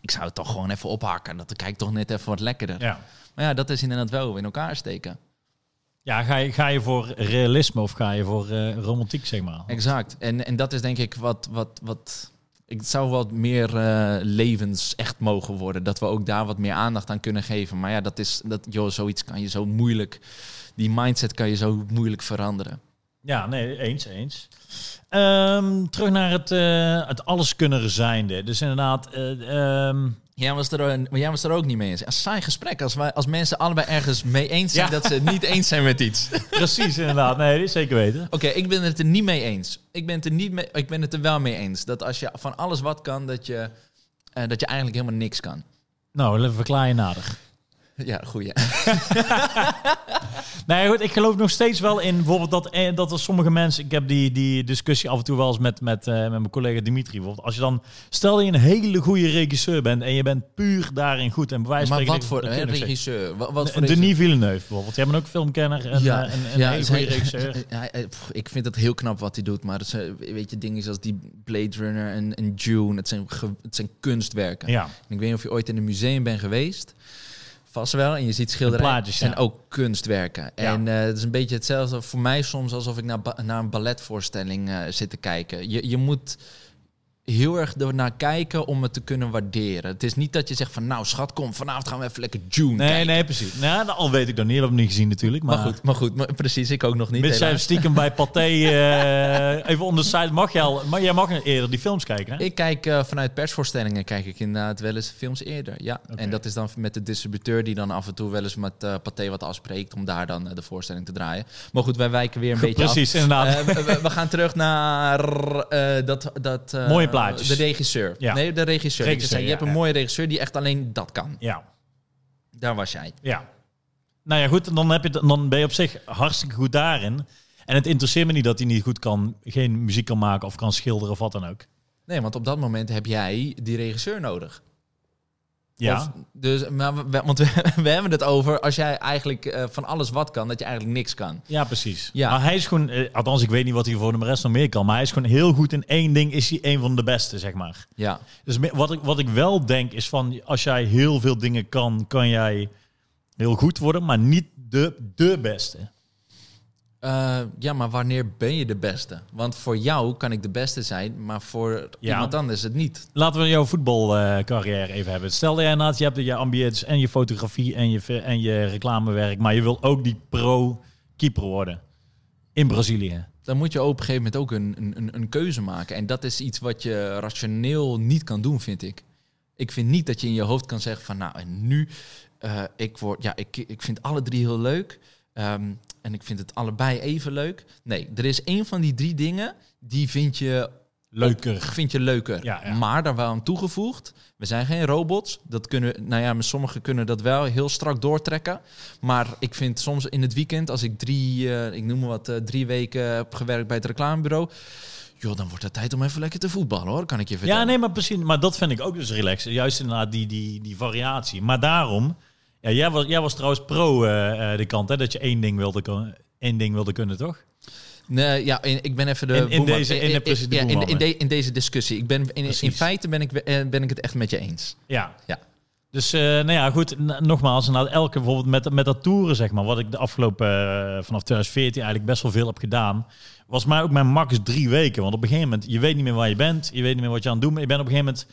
ik zou het toch gewoon even ophakken. Dat kijkt toch net even wat lekkerder. Ja. Maar ja, dat is inderdaad wel in elkaar steken. Ja, ga je, ga je voor realisme of ga je voor eh, romantiek, zeg maar? Exact. En, en dat is denk ik wat, wat, wat ik zou wat meer eh, levens echt mogen worden. Dat we ook daar wat meer aandacht aan kunnen geven. Maar ja, dat is, dat, joh, zoiets kan je zo moeilijk, die mindset kan je zo moeilijk veranderen. Ja, nee, eens, eens. Ehm, terug naar het, eh, het alles kunnen zijnde. Dus inderdaad, eh, ehm, Jij was, er, ook- maar jij was er ook niet mee eens. Een saai gesprek. Als, wij, als mensen allebei ergens mee eens zijn Ja. dat ze het niet eens zijn met iets. Oké, (laughs) precies inderdaad. Nee, dit is zeker weten. ik ben het er niet mee eens. Ik ben het er, niet mee, ik ben het er wel mee eens. Dat als je van alles wat kan, dat je eh, dat je eigenlijk helemaal niks kan. Nou, even verklaar je nader. Ja, goeie. (laughs) (laughs) Nee, goed, ik geloof nog steeds wel in bijvoorbeeld dat, eh, dat er sommige mensen... Ik heb die, die discussie af en toe wel eens met, met, eh, met mijn collega Dimitri. Bijvoorbeeld. Als je dan... Stel dat je een hele goede regisseur bent en je bent puur daarin goed. En van maar wat voor niks regisseur? Wat, voor? Denis Villeneuve bijvoorbeeld. Jij bent ook filmkenner en ja, eh, een, een ja, hele zij- goede regisseur. (laughs) Ja, ik vind het heel knap wat hij doet, maar weet je, dingen zoals die Blade Runner en, en Dune, het zijn, het zijn kunstwerken. Ja, En ik weet niet of je ooit in een museum bent geweest. Vast wel. En je ziet schilderijen. plaatjes, en ook kunstwerken. Ja. En eh, het is een beetje hetzelfde voor mij soms alsof ik naar, naar een balletvoorstelling eh, zit te kijken. Je, je moet heel erg ernaar kijken om het te kunnen waarderen. Het is niet dat je zegt van nou schat, kom vanavond gaan we even lekker June nee, kijken. nee, precies. Nou, al weet ik dan niet. We hebben hem niet gezien natuurlijk. Maar, Maar goed, maar goed, maar precies, ik ook nog niet. Jij helaas. stiekem bij (laughs) Pathé eh, even on the side mag je al, maar jij mag eerder die films kijken, hè? Ik kijk eh, vanuit persvoorstellingen kijk ik inderdaad wel eens films eerder. Ja. En dat is dan met de distributeur die dan af en toe wel eens met eh Pathé wat afspreekt om daar dan de voorstelling te draaien. Maar goed, wij wijken weer een beetje af. Precies, inderdaad. We, we- we gaan terug naar dat, dat, Mooie plaatjes. De regisseur. Ja. Nee, de regisseur. Je Regisseur, zei, je ja, hebt een mooie regisseur die echt alleen dat kan. ja, Daar was jij. ja. Nou ja, goed, dan, heb je, dan ben je op zich hartstikke goed daarin. En het interesseert me niet dat hij niet goed kan, geen muziek kan maken of kan schilderen of wat dan ook. Nee, want op dat moment heb jij die regisseur nodig. Ja, Of- dus, maar we, want we, (laughs) we hebben het over als jij eigenlijk eh, van alles wat kan, dat je eigenlijk niks kan. ja precies. Ja. Maar hij is gewoon, eh, althans ik weet niet wat hij voor de rest nog meer kan, maar hij is gewoon heel goed in één ding, is hij een van de beste, zeg maar. Ja. Dus wat ik, wat ik wel denk is van, als jij heel veel dingen kan, kan jij heel goed worden, maar niet de, de beste. Eh, ja, maar wanneer ben je de beste? Want voor jou kan ik de beste zijn, maar voor Ja. iemand anders het niet. Laten we jouw voetbalcarrière even hebben. Stel dat jij inderdaad, je hebt je ambities en je fotografie en je, en je reclamewerk, maar je wil ook die pro-keeper worden in Brazilië. Dan moet je op een gegeven moment ook een, een, een- keuze maken. En dat is iets wat je rationeel niet kan doen, vind ik. Ik vind niet dat je in je hoofd kan zeggen van nou en nu, eh, ik, word, ja, ik, ik vind alle drie heel leuk. ehm, en ik vind het allebei even leuk. Nee, er is één van die drie dingen die vind je Leuker. vind je leuker. Ja, ja. Maar daar wel aan toegevoegd. We zijn geen robots. Dat kunnen, nou ja, sommigen kunnen dat wel heel strak doortrekken. Maar ik vind soms in het weekend, als ik drie, eh, ik noem maar wat, eh, drie weken heb gewerkt bij het reclamebureau. Joh, dan wordt het tijd om even lekker te voetballen hoor, kan ik je vertellen. Ja, nee, maar precies. Maar dat vind ik ook dus relaxed. Juist inderdaad die, die, die variatie. Maar daarom, ja, jij, was, jij was trouwens pro eh, eh, de kant, hè, dat je één ding wilde, één ding wilde kunnen, toch? Nee, ja, in- ik ben even de In- deze- in de ja, in, boeman, in, hè? de- in deze discussie. Ik ben, in, feite ben ik, eh, ben ik het echt met je eens. Ja. Ja. Dus, nou ja, goed. nogmaals, nou, elke bijvoorbeeld met, met dat toeren, zeg maar, wat ik de afgelopen, vanaf 2014 eigenlijk best wel veel heb gedaan, was maar ook mijn max drie weken. Want op een gegeven moment, je weet niet meer waar je bent, je weet niet meer wat je aan het doen bent. Je bent op een gegeven moment,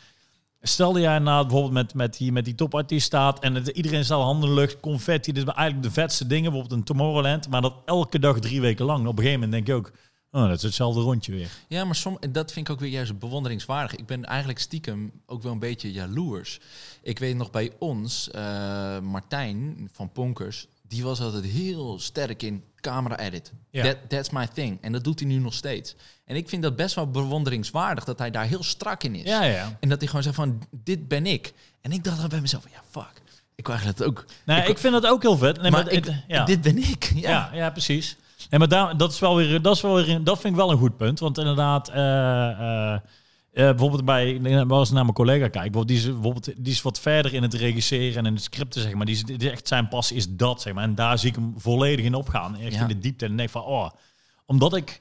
stelde jij nou bijvoorbeeld met, met, die, met die topartiest staat en iedereen staat handen lucht, confetti, dit zijn eigenlijk de vetste dingen, bijvoorbeeld een Tomorrowland, maar dat elke dag drie weken lang. Op een gegeven moment denk je ook, oh, dat is hetzelfde rondje weer. Ja, maar som, dat vind ik ook weer juist bewonderingswaardig. Ik ben eigenlijk stiekem ook wel een beetje jaloers. Ik weet nog bij ons, eh, Martijn van Ponkers, die was altijd heel sterk in camera edit. Ja. That, that's my thing. En dat doet hij nu nog steeds. En ik vind dat best wel bewonderingswaardig dat hij daar heel strak in is. Ja, ja. En dat hij gewoon zegt van, dit ben ik. En ik dacht dan bij mezelf, ja, fuck. Ik eigenlijk dat ook. Nee, ik, vind dat ook heel vet. Nee, maar maar ik, het- ja. dit ben ik. (laughs) Ja. Ja, ja, precies. Nee, maar daar, dat is wel weer, dat is wel weer, dat vind ik wel een goed punt. Want inderdaad, eh, eh, eh, bijvoorbeeld bij, ik was naar mijn collega bijvoorbeeld, die is bijvoorbeeld, die is wat verder in het regisseren en in het scripten, zeg maar. Die is, die echt zijn passie is dat, zeg maar. En daar zie ik hem volledig in opgaan, echt Ja. in de diepte. En denk van, oh, omdat ik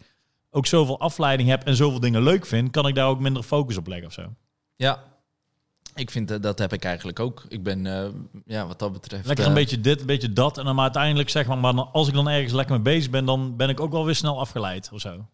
ook zoveel afleiding heb en zoveel dingen leuk vind, kan ik daar ook minder focus op leggen of zo. Ja. Ik vind eh, dat heb ik eigenlijk ook. Ik ben, eh, ja, wat dat betreft. Lekker een beetje dit, een beetje dat. En dan maar uiteindelijk zeg maar, maar als ik dan ergens lekker mee bezig ben, dan ben ik ook wel weer snel afgeleid of zo.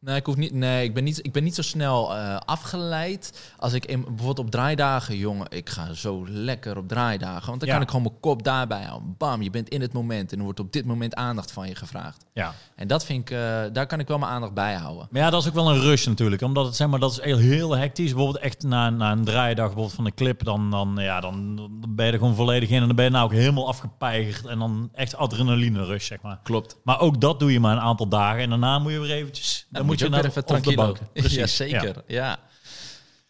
Nee, ik, hoef niet, nee ik, ben niet, ik ben niet zo snel eh, afgeleid. Als ik in, bijvoorbeeld op draaidagen, jongen, ik ga zo lekker op draaidagen. Want dan Ja. kan ik gewoon mijn kop daarbij houden. Bam, je bent in het moment en er wordt op dit moment aandacht van je gevraagd. Ja. En dat vind ik, eh, daar kan ik wel mijn aandacht bij houden. Maar ja, dat is ook wel een rush natuurlijk. Omdat het zeg maar, dat is heel, heel hectisch. Bijvoorbeeld echt na, na een draaidag bijvoorbeeld van de clip, dan, dan, ja, dan, dan ben je er gewoon volledig in. En dan ben je nou ook helemaal afgepeigerd. En dan echt adrenaline rush, zeg maar. Klopt. Maar ook dat doe je maar een aantal dagen. En daarna moet je weer eventjes... moet je, naar even tranquilo. bank. (laughs) Precies. Ja, zeker. Ja.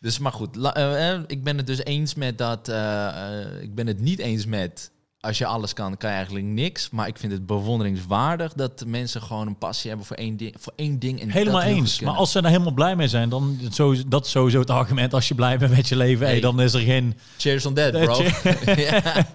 Dus maar goed, la- eh, eh, ik ben het dus eens met dat. eh, ik ben het niet eens met. Als je alles kan, kan je eigenlijk niks. Maar ik vind het bewonderingswaardig dat mensen gewoon een passie hebben voor één ding. Voor één ding en Helemaal eens. Maar als ze er helemaal blij mee zijn, dan sowieso, dat is sowieso het argument. Als je blij bent met je leven, hey, Hey. dan is er geen... Cheers on that, bro. (laughs) (laughs) ja. (laughs)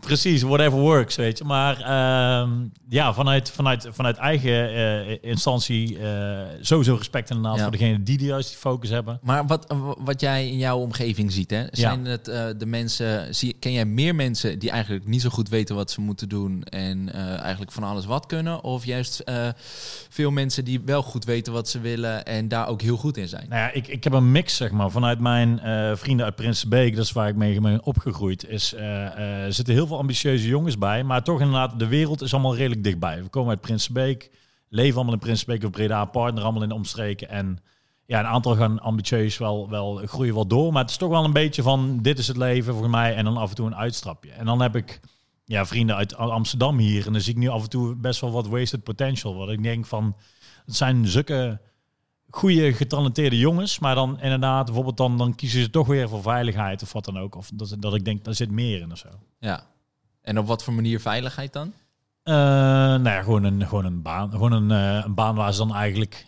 Precies, whatever works, weet je. Maar ehm, ja, vanuit, vanuit, vanuit eigen eh, instantie eh, sowieso respect inderdaad Ja. voor degene die juist die focus hebben. Maar wat, wat jij in jouw omgeving ziet, hè, zijn het eh, de mensen. Zie, ken jij meer mensen die eigenlijk niet zo goed weten wat ze moeten doen en eh, eigenlijk van alles wat kunnen? Of juist eh, veel mensen die wel goed weten wat ze willen en daar ook heel goed in zijn? Nou ja, ik, ik heb een mix, zeg maar, vanuit mijn eh, vrienden uit Prinsenbeek, dat is waar ik mee ben opgegroeid, is, er zitten heel veel ambitieuze jongens bij, maar toch inderdaad, de wereld is allemaal redelijk dichtbij. We komen uit Prinsenbeek, leven allemaal in Prinsenbeek of Breda, partner allemaal in de omstreken en ja, een aantal gaan ambitieus wel, wel groeien wel door, maar het is toch wel een beetje van, dit is het leven voor mij en dan af en toe een uitstapje. En dan heb ik ja, vrienden uit Amsterdam hier en dan zie ik nu af en toe best wel wat wasted potential, wat ik denk van, het zijn zulke goede getalenteerde jongens, maar dan inderdaad bijvoorbeeld dan, dan kiezen ze toch weer voor veiligheid of wat dan ook. Of dat, dat ik denk, daar zit meer in of zo. Ja. En op wat voor manier veiligheid dan? Eh, nou ja, gewoon een, gewoon een baan. Gewoon een, eh, een baan waar ze dan eigenlijk...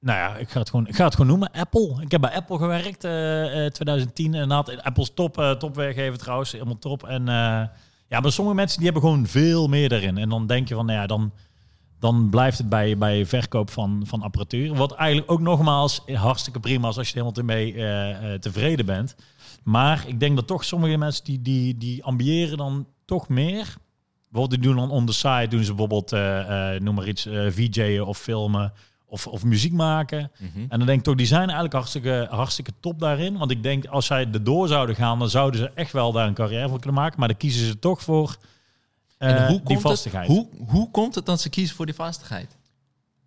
Nou ja, ik ga het gewoon, ik ga het gewoon noemen. Apple. Ik heb bij Apple gewerkt eh, eh, 2010. En had Apple's top, eh topwerkgever trouwens. Helemaal top. En ja, maar sommige mensen die hebben gewoon veel meer daarin. En dan denk je van, nou ja, dan, dan blijft het bij, bij verkoop van, van apparatuur. Wat eigenlijk ook nogmaals hartstikke prima is als je helemaal mee eh, eh, tevreden bent. Maar ik denk dat toch sommige mensen die, die, die ambiëren dan toch meer. Bijvoorbeeld die doen dan on the side, doen ze bijvoorbeeld, eh, noem maar iets, VJ'en of filmen of, of muziek maken. En dan denk ik toch, die zijn eigenlijk hartstikke, hartstikke top daarin. Want ik denk, als zij erdoor zouden gaan, dan zouden ze echt wel daar een carrière voor kunnen maken. Maar dan kiezen ze toch voor eh, en hoe die vastigheid. het, hoe, hoe komt het dat ze kiezen voor die vastigheid?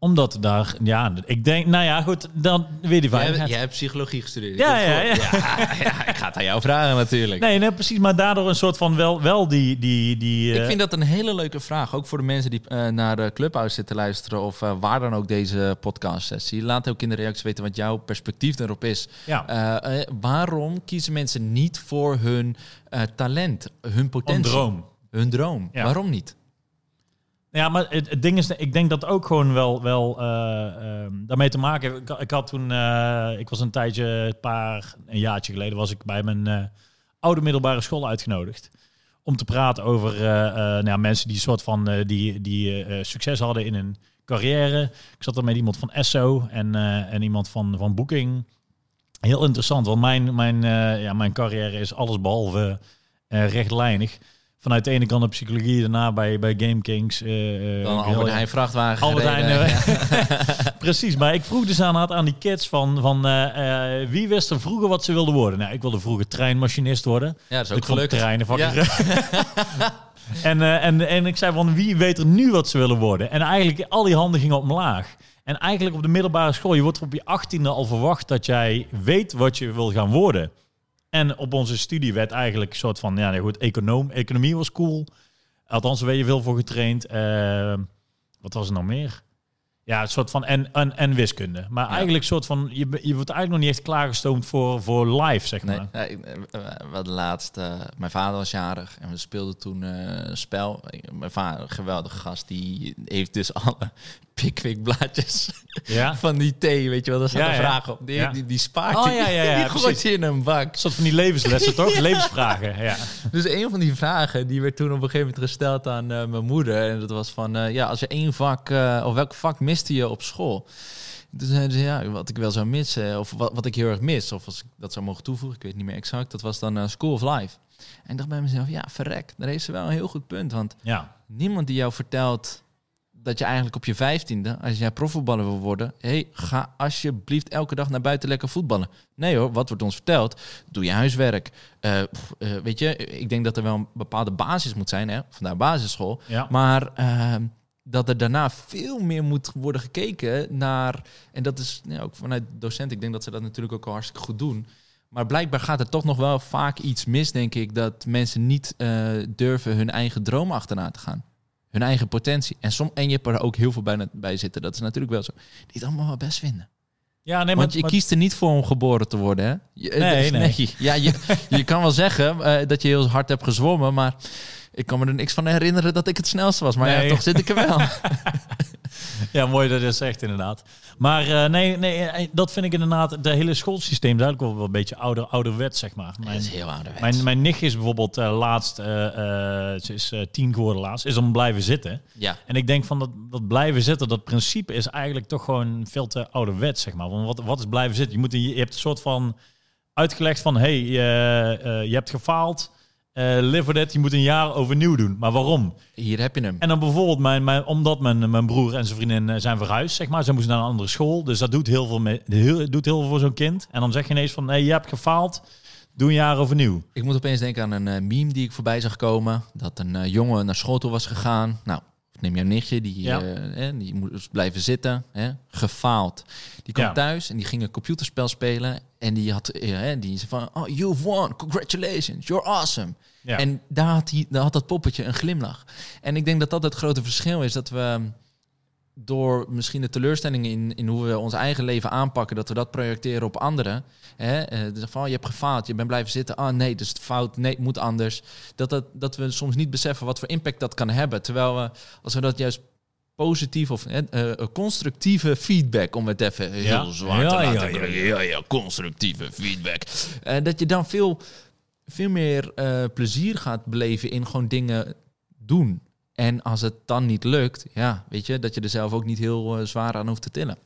Omdat daar, ja, ik denk, nou ja, goed, dan weer die Jij, veiligheid. jij hebt psychologie gestudeerd. Ja, ja, weet (laughs) ja. Ik ga het aan jou vragen natuurlijk. Nee, nee, precies. Maar daardoor een soort van wel, wel die... die, die Ik eh, vind dat een hele leuke vraag. Ook voor de mensen die eh, naar de Clubhouse zitten luisteren. Of eh, waar dan ook deze podcast sessie. Laat ook in de reacties weten wat jouw perspectief erop is. ja, Eh, eh, waarom kiezen mensen niet voor hun eh, talent, hun een potentie, droom. hun droom? Ja. Waarom niet? Ja, maar het, ding is, ik denk dat ook gewoon wel, wel eh, ehm, daarmee te maken heeft. Ik, had toen, eh, ik was een tijdje, een paar, een jaartje geleden, was ik bij mijn eh, oude middelbare school uitgenodigd. Om te praten over nou ja, mensen die soort van, die, die succes hadden in hun carrière. Ik zat er met iemand van Esso en, en iemand van, van Booking. Heel interessant, want mijn, mijn, ja, mijn carrière is alles behalve eh, rechtlijnig. Vanuit de ene kant de psychologie, daarna bij, bij Game Kings. eh, eh, Dan heel- Albert Heijn vrachtwagen Albert gereden. Heijn, Ja. (laughs) Precies, maar ik vroeg dus aan, aan die kids van, van eh, eh, wie wist er vroeger wat ze wilden worden? Nou, ik wilde vroeger treinmachinist worden. Ja, dat is ook ik vond gelukt. treinen fucking Ja. (laughs) en, eh, en, en ik zei van wie weet er nu wat ze willen worden? En eigenlijk al die handen gingen omlaag. En eigenlijk op de middelbare school, je wordt op je achttiende al verwacht dat jij weet wat je wil gaan worden. En op onze studie werd eigenlijk een soort van, ja nee, goed, econoom, economie was cool. Althans, daar werd je veel voor getraind. Eh, wat was er nog meer? Ja, een soort van en, en, en wiskunde. Maar Ja. eigenlijk een soort van, je, je wordt eigenlijk nog niet echt klaargestoomd voor, voor live, zeg maar. nee, eh, hadden laatst, eh, mijn vader was jarig en we speelden toen een spel. Mijn vader, geweldige gast, die heeft dus alle Pickwick blaadjes Ja? (laughs) van die thee, weet je wel, daar staat Ja, een ja. vraag op. Die, Ja. die, die spaart Oh, die, ja, ja, ja, (laughs) die gooit hij in een bak. Een soort van die levenslessen, (laughs) toch? Levensvragen, ja. Dus een van die vragen, die werd toen op een gegeven moment gesteld aan eh, mijn moeder. En dat was van, eh, ja, als je één vak, eh, of welk vak miste je op school? Toen zeiden ze, ja, wat ik wel zou missen, of wat, wat ik heel erg mis, of als ik dat zou mogen toevoegen, ik weet niet meer exact, dat was dan eh, School of Life. En ik dacht bij mezelf, ja, verrek, daar heeft ze wel een heel goed punt, want Ja, niemand die jou vertelt dat je eigenlijk op je vijftiende, als jij profvoetballer wil worden, hey, ga alsjeblieft elke dag naar buiten lekker voetballen. Nee hoor, wat wordt ons verteld? Doe je huiswerk. Eh, eh, weet je, ik denk dat er wel een bepaalde basis moet zijn, hè? vandaar basisschool. ja. Maar ehm, dat er daarna veel meer moet worden gekeken naar, en dat is ja, ook vanuit docent, ik denk dat ze dat natuurlijk ook al hartstikke goed doen. Maar blijkbaar gaat er toch nog wel vaak iets mis, denk ik, dat mensen niet eh, durven hun eigen droom achterna te gaan. Hun eigen potentie. En, som, en je hebt er ook heel veel bij, bij zitten. Dat is natuurlijk wel zo. Die het allemaal wel best vinden. Ja, nee, maar, Want je maar- kiest er niet voor om geboren te worden, hè? Je- Nee, dus- nee. (laughs) Ja, je, je kan wel zeggen eh, dat je heel hard hebt gezwommen, maar ik kan me er niks van herinneren dat ik het snelste was. Maar ja, Nee. toch zit ik er wel. (laughs) Ja, mooi dat je dat zegt inderdaad. Maar eh, nee, nee, eh, dat vind ik inderdaad, het hele schoolsysteem is eigenlijk wel, een beetje ouder, ouderwet, zeg maar. Dat Mijn, is heel ouderwets. mijn, mijn nichtje is bijvoorbeeld eh, laatst, ze is tien geworden laatst, is dan blijven zitten. ja. En ik denk van dat, dat blijven zitten, dat principe is eigenlijk toch gewoon veel te ouderwets, zeg maar. Want wat, wat is blijven zitten? Je, moet, je hebt een soort van uitgelegd van, hey, je hebt gefaald, eh live je moet een jaar overnieuw doen. Maar waarom? Hier heb je hem. En dan bijvoorbeeld, mijn, mijn, omdat mijn, mijn broer en zijn vriendin eh, zijn verhuisd, zeg maar. Ze moesten naar een andere school. Dus dat doet heel veel, mee, heel, doet heel veel voor zo'n kind. En dan zeg je ineens van, nee, je hebt gefaald. Doe een jaar overnieuw. Ik moet opeens denken aan een eh, meme die ik voorbij zag komen. Dat een jongen naar school toe was gegaan. Nou, neem jouw nichtje, die, Ja. eh, eh, die moest blijven zitten. Hè, gefaald. Die kwam Ja. thuis en die ging een computerspel spelen. En die had eh, eh, die zei van, oh, you've won, congratulations, you're awesome. Ja. En daar had, hij, daar had dat poppetje een glimlach. En ik denk dat dat het grote verschil is. Dat we door misschien de teleurstellingen in, in hoe we ons eigen leven aanpakken, dat we dat projecteren op anderen. Hè? dus van, oh, je hebt gefaald, je bent blijven zitten. Ah nee, dus het fout, nee, het moet anders. Dat, dat, dat we soms niet beseffen wat voor impact dat kan hebben. Terwijl we, als we dat juist positief of eh, constructieve feedback, om het even heel Ja. zwaar Ja, te ja, laten ja, ja, ja, ja, constructieve feedback. Eh, dat je dan veel, veel meer eh, plezier gaat beleven in gewoon dingen doen. En als het dan niet lukt, ja, weet je, dat je er zelf ook niet heel eh, zwaar aan hoeft te tillen.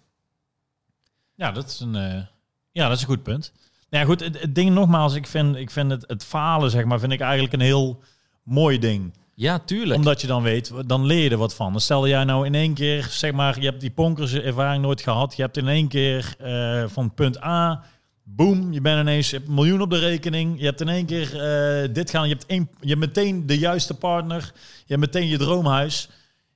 Ja, dat is een, ja, dat is een goed punt. Nou ja, goed, het, het ding nogmaals, ik vind, ik vind het, het falen, zeg maar, vind ik eigenlijk een heel mooi ding. Ja, tuurlijk. Omdat je dan weet, dan leer je er wat van. Dan stel jij nou in één keer, zeg maar, je hebt die ponkers ervaring nooit gehad. Je hebt in één keer eh, van punt A, boom, je bent ineens je hebt een miljoen op de rekening. Je hebt in één keer eh, dit gaan, je hebt, één, je hebt meteen de juiste partner. Je hebt meteen je droomhuis.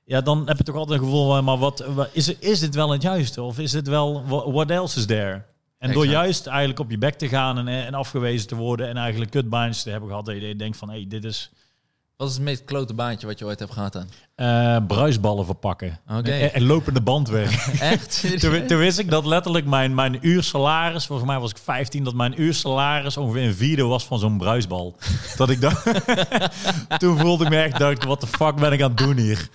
Ja, dan heb je toch altijd een gevoel van, maar wat, wat- is, is dit wel het juiste? Of is het wel, wha- what else is there? En door Exact. juist eigenlijk op je bek te gaan en, en afgewezen te worden en eigenlijk kutbaantjes te hebben gehad, dat je denkt van, hé, hey, dit is... Wat is het meest klote baantje wat je ooit hebt gehad dan? Eh, bruisballen verpakken. En, en lopende bandwerk. (laughs) Echt? (laughs) toen, toen wist ik dat letterlijk mijn, mijn uursalaris, volgens mij was ik 15, dat mijn uursalaris ongeveer een vierde was van zo'n bruisbal. (laughs) dat ik dacht, toen voelde ik me echt, dacht, wat de fuck ben ik aan het doen hier?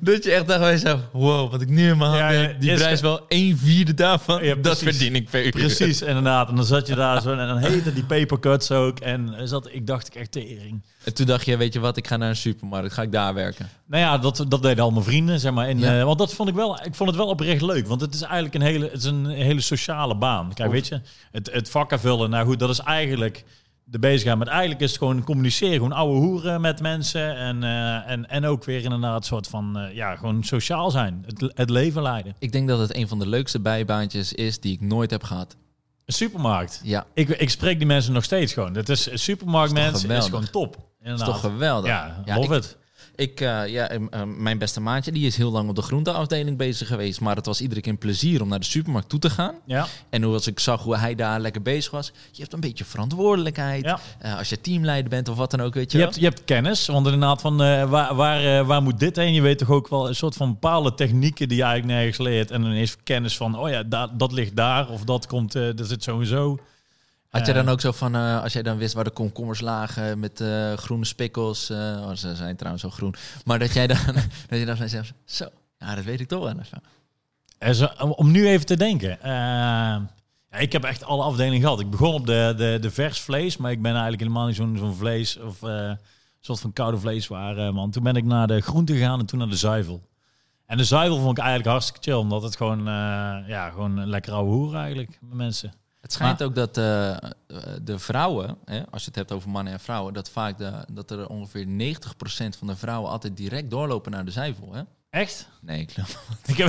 dat je echt dacht bij jezelf, wow, wat ik nu in mijn Ja, heb, ja, die is- prijs wel een vierde daarvan, Ja, dat verdien ik per uur. Precies, inderdaad. En dan zat je daar zo en dan heette die papercuts ook. En zat, ik dacht ik echt tering. En toen dacht je, weet je wat, ik ga naar een supermarkt, ga ik daar werken. Nou ja, dat, dat deden al mijn vrienden, zeg maar. En, Ja. eh, want dat vond ik wel, ik vond het wel oprecht leuk. Want het is eigenlijk een hele, het is een hele sociale baan. Kijk, weet je, het, het vakken vullen. Nou goed, dat is eigenlijk de bezigheid. Maar eigenlijk is het gewoon communiceren. Gewoon ouwe hoeren met mensen. En, eh, en, en ook weer inderdaad een soort van, eh, ja, gewoon sociaal zijn. Het, het leven leiden. Ik denk dat het een van de leukste bijbaantjes is die ik nooit heb gehad. Een supermarkt. Ja, Ik, ik spreek die mensen nog steeds gewoon. Het is supermarktmensen is, geweldig? gewoon top. dat Inderdaad. is toch geweldig. Ja, Ja, love ik, it. Ik, eh, ja, mijn beste maatje die is heel lang op de groenteafdeling bezig geweest. Maar het was iedere keer een plezier om naar de supermarkt toe te gaan. Ja, En hoe als ik zag hoe hij daar lekker bezig was. Je hebt een beetje verantwoordelijkheid. Ja. Eh, als je teamleider bent of wat dan ook, weet je je wel. hebt, je hebt kennis, want inderdaad van eh, waar, waar, waar moet dit heen? Je weet toch ook wel een soort van bepaalde technieken die je eigenlijk nergens leert. En dan ineens kennis van, oh ja, da- dat ligt daar of dat komt, dat zit sowieso. Had je dan ook zo van, eh, als jij dan wist waar de komkommers lagen met eh, groene spikkels. eh, oh, ze zijn trouwens zo groen. Maar dat jij dan, (laughs) dat je dan van jezelf, zo, ja, dat weet ik toch wel even. zo- om- nu even te denken. ja, ik heb echt alle afdelingen gehad. Ik begon op de, de, de vers vlees, maar ik ben eigenlijk helemaal niet zo'n zo'n vlees of een soort van koude vleeswaren man. Toen ben ik naar de groente gegaan en toen naar de zuivel. En de zuivel vond ik eigenlijk hartstikke chill, omdat het gewoon, ja, gewoon een lekker ouwe hoer eigenlijk met mensen. Het schijnt ook dat eh, de vrouwen, hè, als je het hebt over mannen en vrouwen, dat vaak de, dat er ongeveer 90% van de vrouwen altijd direct doorlopen naar de zuivel. Hè? Echt? Nee, ik geloof Ik, heb...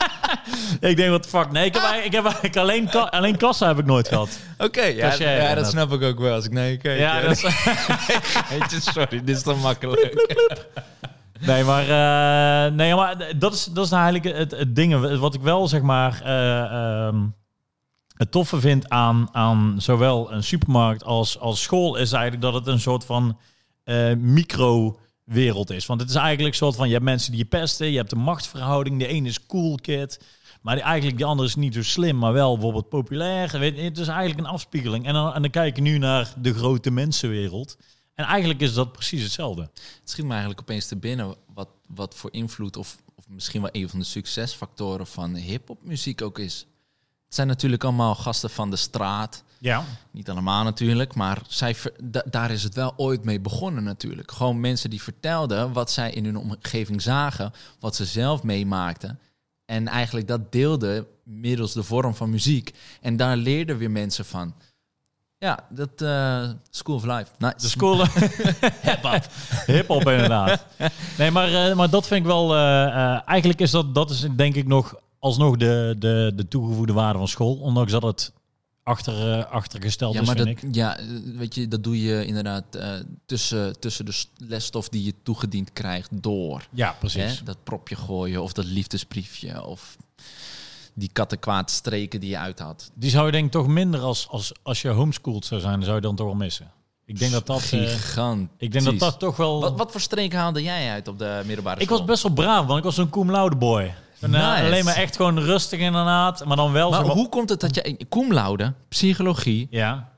(laughs) ik denk, wat fuck? Nee, ik heb, eigenlijk- ik heb eigenlijk alleen, ka alleen kassa heb ik nooit gehad. (laughs) Oké, ja, ja, dat snap ik ook wel als ik naar je kijk. Ja, dat is... (laughs) Sorry, dit is toch makkelijk. Nee, maar, eh, nee, maar dat is, dat is nou eigenlijk het, het ding. Wat ik wel, zeg maar, eh, ehm, het toffe vind aan, aan zowel een supermarkt als, als school... is eigenlijk dat het een soort van eh, micro-wereld is. Want het is eigenlijk een soort van... Je hebt mensen die je pesten, je hebt een machtsverhouding. De ene is cool kid. Maar die, eigenlijk die andere is niet zo slim, maar wel bijvoorbeeld populair. Weet, het is eigenlijk een afspiegeling. En dan, en dan kijk je nu naar de grote mensenwereld. En eigenlijk is dat precies hetzelfde. Het schiet me eigenlijk opeens te binnen wat, wat voor invloed of, of misschien wel een van de succesfactoren van hip-hop muziek ook is. Het zijn natuurlijk allemaal gasten van de straat. Ja. Niet allemaal natuurlijk, maar zij daar is het wel ooit mee begonnen natuurlijk. Gewoon mensen die vertelden wat zij in hun omgeving zagen, wat ze zelf meemaakten. En eigenlijk dat deelden middels de vorm van muziek. En daar leerden weer mensen van. Ja, dat eh, School of Life. Nice. De school. (laughs) Hip-hop. Hip-hop, inderdaad. Nee, maar, eh, maar dat vind ik wel. eh, eigenlijk is dat, dat is denk ik nog alsnog de, de, de toegevoegde waarde van school. Ondanks dat het achter, eh, achtergesteld Ja, is, maar dat, ik. ja, eh, weet je, dat doe je inderdaad eh, tussen, tussen de lesstof die je toegediend krijgt door. Ja, precies. Hè? Dat propje gooien of dat liefdesbriefje of die kattenkwaad streken die je uit had. Die zou je denk ik toch minder als, als, als je homeschooled zou zijn, zou je dan toch wel missen. Ik denk dat dat. Gigant. ik denk dat dat toch wel. Wat, wat voor streken haalde jij uit op de middelbare ik school? was best wel braaf, want ik was zo'n cum laude boy. Eh, Nice. alleen maar echt gewoon rustig inderdaad, maar dan wel. Maar hoe komt het dat jij... Cum laude, psychologie, Ja.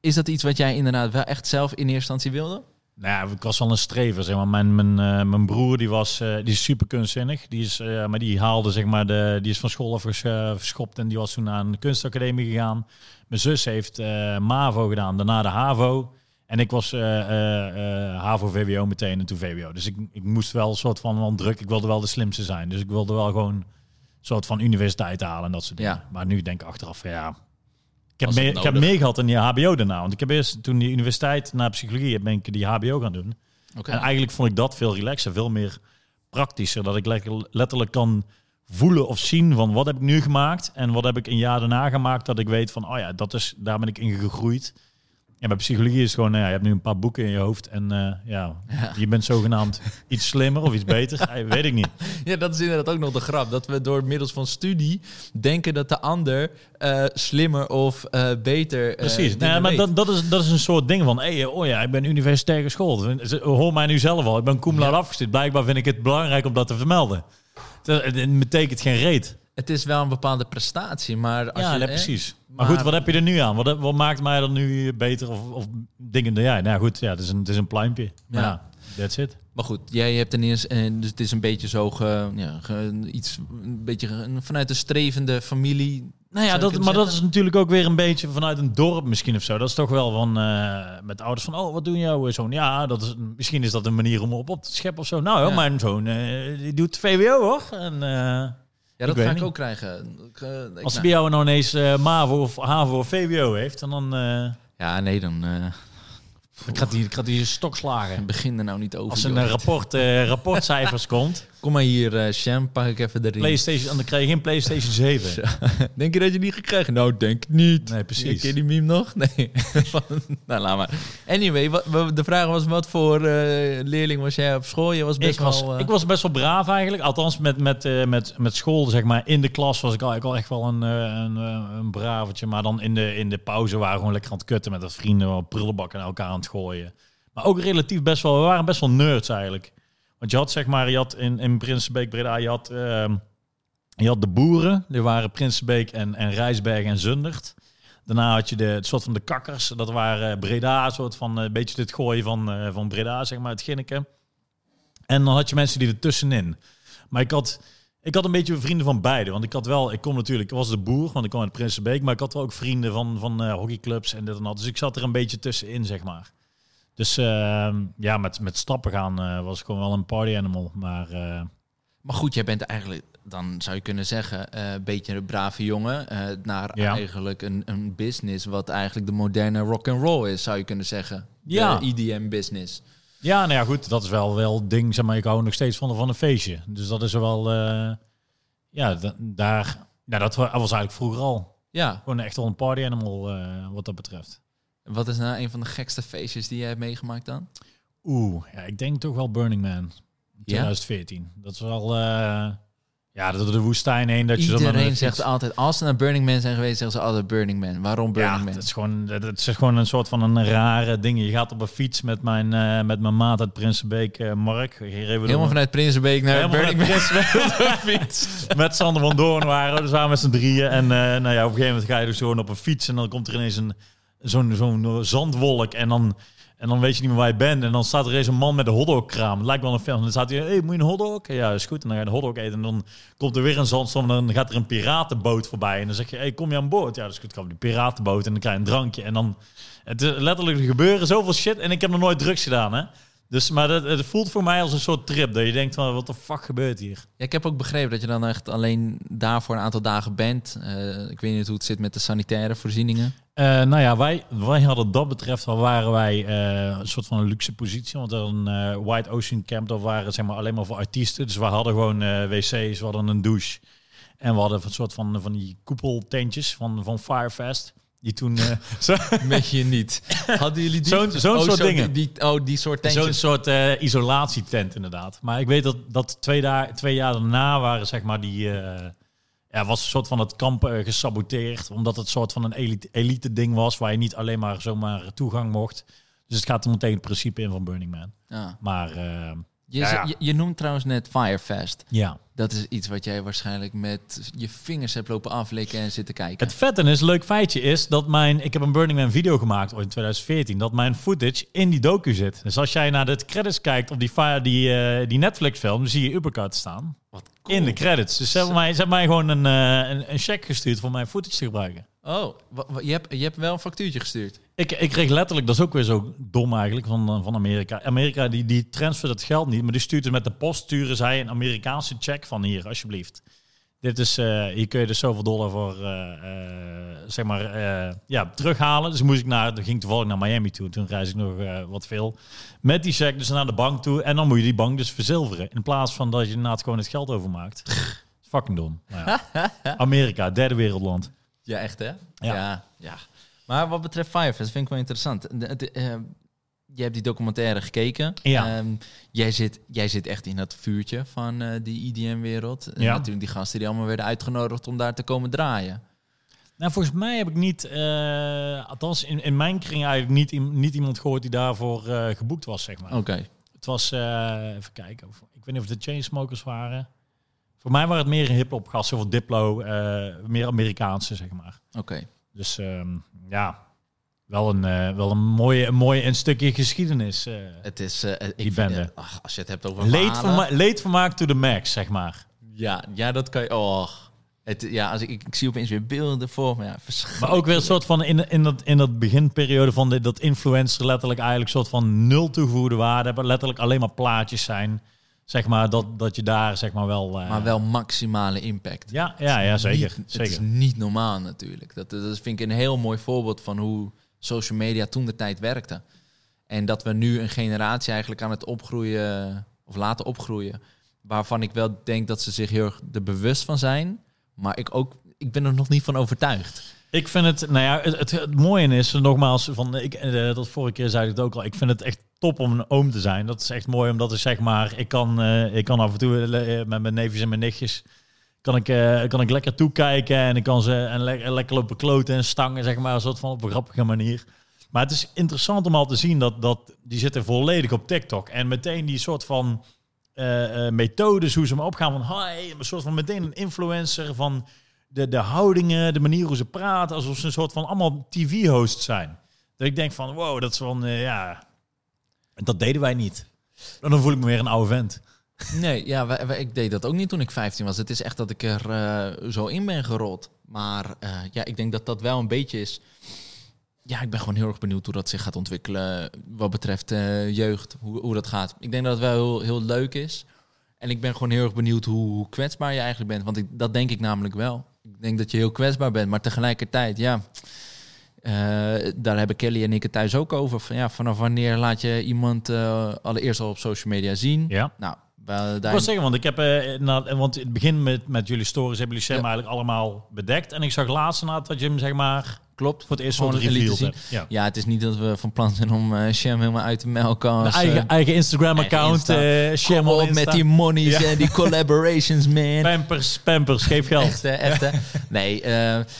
is dat iets wat jij inderdaad wel echt zelf in eerste instantie wilde? Nou, ja, ik was wel een strever, zeg maar. Mijn, mijn, eh, mijn broer, die was, eh, die is super kunstzinnig. Die is, maar die haalde, zeg maar, de, die is van school afges- verschopt en die was toen naar een kunstacademie gegaan. Mijn zus heeft MAVO gedaan, daarna de HAVO. En ik was eh, eh, eh, HAVO-VWO meteen en toen VWO. Dus ik, ik moest wel een soort van wel druk. Ik wilde wel de slimste zijn. Dus ik wilde wel gewoon een soort van universiteit halen en dat soort dingen. Ja. Maar nu denk ik achteraf, ja... Ik heb, mee, ik heb nodig? mee gehad in die HBO daarna. Want ik heb eerst toen die universiteit naar psychologie ben ik die HBO gaan doen. En eigenlijk vond ik dat veel relaxer, veel meer praktischer. Dat ik lekker letterlijk kan voelen of zien van wat heb ik nu gemaakt en wat heb ik een jaar daarna gemaakt. Dat ik weet van, oh ja, dat is, daar ben ik in gegroeid. En bij psychologie is het gewoon, nou ja, je hebt nu een paar boeken in je hoofd en eh, ja, Ja. je bent zogenaamd (laughs) iets slimmer of iets beter. Eh, weet ik niet. Ja, dat is inderdaad ook nog de grap. Dat we door middels van studie denken dat de ander eh, slimmer of eh, beter. eh, Precies. Nee, maar weet. dat, dat, is, dat is een soort ding van, hey, oh ja, ik ben universitair geschoold. Hoor mij nu zelf al, ik ben cum laude afgestudeerd. Blijkbaar vind ik het belangrijk om dat te vermelden. Het betekent geen reet. Het is wel een bepaalde prestatie, maar als ja, je, hè, precies. Maar, maar- goed, wat heb je er nu aan? Wat, wat maakt mij dan nu beter of, of dingen? Ja, nou goed, ja, het is een, het is een pluimpje. Maar Ja. ja, that's it. Maar goed, jij hebt ten eerste, en dus het is een beetje zo, ge, ja, ge- iets, een beetje ge- vanuit een strevende familie. Nou ja, dat, maar dat is natuurlijk ook weer een beetje vanuit een dorp misschien of zo. Dat is toch wel van eh, met ouders van, oh, wat doen jouw zoon? Ja, dat is, misschien is dat een manier om erop op te scheppen of zo. Nou, Ja. mijn zoon eh, die doet VWO hoor. En, eh, Ja, dat weet ga ik niet. ook krijgen. Ik, eh, ik- als nou, bij jou nou ineens eh, MAVO of HAVO of VWO heeft, en dan, eh ja, nee, dan eh, dan gaat hij, gaat hij stok slagen. begin er nou niet over. Als er een rapport, rapportcijfers (laughs) komt, Kom maar hier, eh Sham, pak ik even de ring. PlayStation, dan krijg je geen PlayStation 7. (laughs) Denk je dat je die gaat krijgen? Nou, denk ik niet. Nee, precies. Ken je die meme nog? (laughs) Nee. (laughs) nou, laat maar. Anyway, wat, de vraag was, wat voor eh, leerling was jij op school? Je was best Ik was, wel... eh, ik was best wel braaf eigenlijk. Althans, met, met, met, met school, zeg maar, in de klas was ik eigenlijk wel echt wel een, een, een bravertje. Maar dan in de, in de pauze waren we gewoon lekker aan het kutten met de vrienden, prullenbakken naar elkaar aan het gooien. Maar ook relatief best wel, we waren best wel nerds eigenlijk. Want je had zeg maar, je had in, in Prinsenbeek, Breda, je had, ehm, je had de boeren. Die waren Prinsenbeek en, en Rijsberg en Zundert. Daarna had je de, het soort van de kakkers. Dat waren Breda, een soort van eh, beetje dit gooien van, eh, van Breda, zeg maar, het Ginneken. En dan had je mensen die er tussenin. Maar ik had, ik had een beetje vrienden van beide. Want ik had wel, ik kom natuurlijk, ik was de boer, want ik kwam uit Prinsenbeek. Maar ik had wel ook vrienden van, van eh, hockeyclubs en dit en dat. Dus ik zat er een beetje tussenin, zeg maar. Dus ehm, ja, met, met stappen gaan eh, was ik gewoon wel een party animal. Maar eh, Maar goed, jij bent eigenlijk, dan zou je kunnen zeggen, eh, een beetje een brave jongen. naar Ja. eigenlijk een, een business wat eigenlijk de moderne rock and roll is, zou je kunnen zeggen. Ja. De EDM business. ja, nou ja, goed, dat is wel wel ding. Zeg maar, ik hou nog steeds van, van een feestje. Dus dat is wel, ja, da- daar, ja, dat wa- was eigenlijk vroeger al. Ja. Gewoon echt wel een party animal wat dat betreft. Wat is nou een van de gekste feestjes die jij hebt meegemaakt dan? Oeh, ja, ik denk toch wel Burning Man. 2014. Dat is wel, eh, Ja, door de woestijn heen. Dat je Iedereen een zegt altijd, als ze naar Burning Man zijn geweest, zeggen ze altijd Burning Man. Waarom Burning Ja, Man? het is, gewoon, het is gewoon een soort van een rare ding. Je gaat op een fiets met mijn, eh, met mijn maat uit Prinsenbeek, eh, Mark. Door- Helemaal vanuit Prinsenbeek naar Helemaal Burning Man. fiets. (laughs) met Sander van Doorn waren we. Dus we waren met z'n drieën. En nou ja, op een gegeven moment ga je dus gewoon op een fiets. En dan komt er ineens een, zo'n, zo'n zandwolk. En dan, en dan weet je niet meer waar je bent. En dan staat er eens een man met een hotdogkraam. Het lijkt wel een film. En dan staat hij, hey, moet je een hotdog? Ja, is goed. En dan ga je een hotdog eten. En dan komt er weer een zandstorm. En dan gaat er een piratenboot voorbij. En dan zeg je, hey, kom je aan boord? Ja, dat is goed. Op die piratenboot. En dan krijg je een drankje. En dan... Het is letterlijk, er gebeuren zoveel shit. En ik heb nog nooit drugs gedaan, hè. Dus, maar dat, het voelt voor mij als een soort trip. Dat je denkt van, wat de fuck gebeurt hier? Ja, ik heb ook begrepen dat je dan echt alleen daar voor een aantal dagen bent. Eh, ik weet niet hoe het zit met de sanitaire voorzieningen. Eh, nou ja, wij, wij hadden dat betreft, wel waren wij eh, een soort van een luxe positie. Want een eh, White Ocean Camp, dat waren zeg maar alleen maar voor artiesten. Dus we hadden gewoon wc's, we hadden een douche. En we hadden een soort van, van die koepeltentjes van, van Firefest. Die toen (laughs) zo- Weet je niet. Hadden jullie die? Zo'n- zo'n Oh, soort zo, dingen. Die, die- oh, die soort zo'n tentjes. soort eh, isolatietent inderdaad. Maar ik weet dat, dat twee, daar, twee jaar daarna waren zeg maar die... ja, was een soort van het kamp eh, gesaboteerd. Omdat het een soort van een elite, elite ding was... waar je niet alleen maar zomaar toegang mocht. Dus het gaat er meteen het principe in van Burning Man. Ja. Maar eh, Je, Ja, ja. Je, je noemt trouwens net Firefest. ja. Dat is iets wat jij waarschijnlijk met je vingers hebt lopen aflikken en zitten kijken. Het vette is, leuk feitje is dat mijn... Ik heb een Burning Man video gemaakt ooit in 2014. Dat mijn footage in die docu zit. Dus als jij naar de credits kijkt op die, fi- die, eh, die Netflix film... dan zie je Uppercut staan. Wat In de credits. Dus ze hebben mij, ze hebben mij gewoon een, eh, een, een check gestuurd voor mijn footage te gebruiken. Oh, je, hebt, je hebt wel een factuurtje gestuurd. Ik, ik kreeg letterlijk, dat is ook weer zo dom eigenlijk van, eh, van Amerika. Amerika die, die transfert het geld niet, maar die stuurt het met de post, sturen zij een Amerikaanse check van hier, alsjeblieft. Dit is, eh, hier kun je dus zoveel dollar voor, eh, zeg maar, ja, terughalen. Dus moest ik naar, dan ging ik toevallig naar Miami toe. Toen reis ik nog wat veel. Met die check dus naar de bank toe. En dan moet je die bank dus verzilveren. In plaats van dat je inderdaad gewoon het geld overmaakt. (laughs) Fucking dom. Ja. Amerika, derde wereldland. Ja, echt hè? Ja. ja. ja. Maar wat betreft Firefest vind ik wel interessant. De, de, eh, je hebt die documentaire gekeken. Ja. Ehm, jij, zit, jij zit echt in dat vuurtje van eh, die IDM-wereld. En Ja. natuurlijk die gasten die allemaal werden uitgenodigd om daar te komen draaien. Nou, volgens mij heb ik niet, eh, althans in, in mijn kring eigenlijk niet, niet iemand gehoord die daarvoor geboekt was, zeg maar. Oké. Het was, even kijken, ik weet niet of het de Chainsmokers waren. Voor mij waren het meer hip-hop gasten of Diplo, eh, meer Amerikaanse, zeg maar. Oké. Dus ehm, ja, wel een, eh, wel een mooie, een mooie een stukje geschiedenis. eh Het is... ik Die bende. eh, ach, als je het hebt over leed, verhalen- verma leed vermaakt to the max, zeg maar. Ja, ja, dat kan je... Oh. Het, ja, als ik, ik, ik zie opeens weer beelden voor me. Ja, Maar ook weer een soort van in, in, dat, in dat beginperiode van dit, dat influencer letterlijk eigenlijk een soort van nul toegevoegde waarde hebben. Letterlijk alleen maar plaatjes zijn. Zeg maar dat, dat je daar zeg maar wel. eh, Maar wel maximale impact. Ja, ja, ja zeker. Niet- zeker. Het is niet normaal natuurlijk. Dat, dat vind ik een heel mooi voorbeeld van hoe social media toen de tijd werkte. En dat we nu een generatie eigenlijk aan het opgroeien, of laten opgroeien, waarvan ik wel denk dat ze zich heel erg er bewust van zijn. Maar ik, ook, ik ben er nog niet van overtuigd. Ik vind het, nou ja, het, het, het mooie is, nogmaals, van, ik, eh, dat vorige keer zei ik het ook al, ik vind het echt top om een oom te zijn. Dat is echt mooi, omdat ik zeg maar, ik kan, eh, ik kan af en toe eh, met mijn neefjes en mijn nichtjes, kan ik, eh, kan ik lekker toekijken en ik kan ze en le- lekker lopen kloten en stangen, zeg maar, een soort van op een grappige manier. Maar het is interessant om al te zien dat, dat die zitten volledig op TikTok. En meteen die soort van eh, eh, methodes, hoe ze me opgaan van hi, een soort van meteen een influencer van de, de houdingen, de manier hoe ze praten, alsof ze een soort van allemaal tv-hosts zijn. Dat ik denk van wow, dat is van eh, ja, dat deden wij niet. Dan voel ik me weer een oude vent. Nee, ja, ik deed dat ook niet toen ik 15 was. Het is echt dat ik er eh, zo in ben gerold. Maar eh, ja, ik denk dat dat wel een beetje is. Ja, ik ben gewoon heel erg benieuwd hoe dat zich gaat ontwikkelen wat betreft eh, jeugd, hoe, hoe dat gaat. Ik denk dat het wel heel, heel leuk is. En ik ben gewoon heel erg benieuwd hoe, hoe kwetsbaar je eigenlijk bent. Want ik, dat denk ik namelijk wel. Ik denk dat je heel kwetsbaar bent, maar tegelijkertijd, ja... eh, daar hebben Kelly en ik het thuis ook over. Van, ja, vanaf wanneer laat je iemand eh, allereerst al op social media zien? Ja. Nou, Ik wil zeggen, want ik heb, eh, na, want in het begin met, met jullie stories hebben jullie Sam Ja. eigenlijk allemaal bedekt. En ik zag laatst na dat je hem zeg maar klopt. voor het eerst Gewoon revealed zien. Ja. Ja, het is niet dat we van plan zijn om eh Sham helemaal uit te melken Een als... eigen, eh, eigen Instagram-account, kom op met die monies Ja. en die collaborations, (laughs) man. Pampers, pampers, geef geld. Echt, hè, echt? Nee,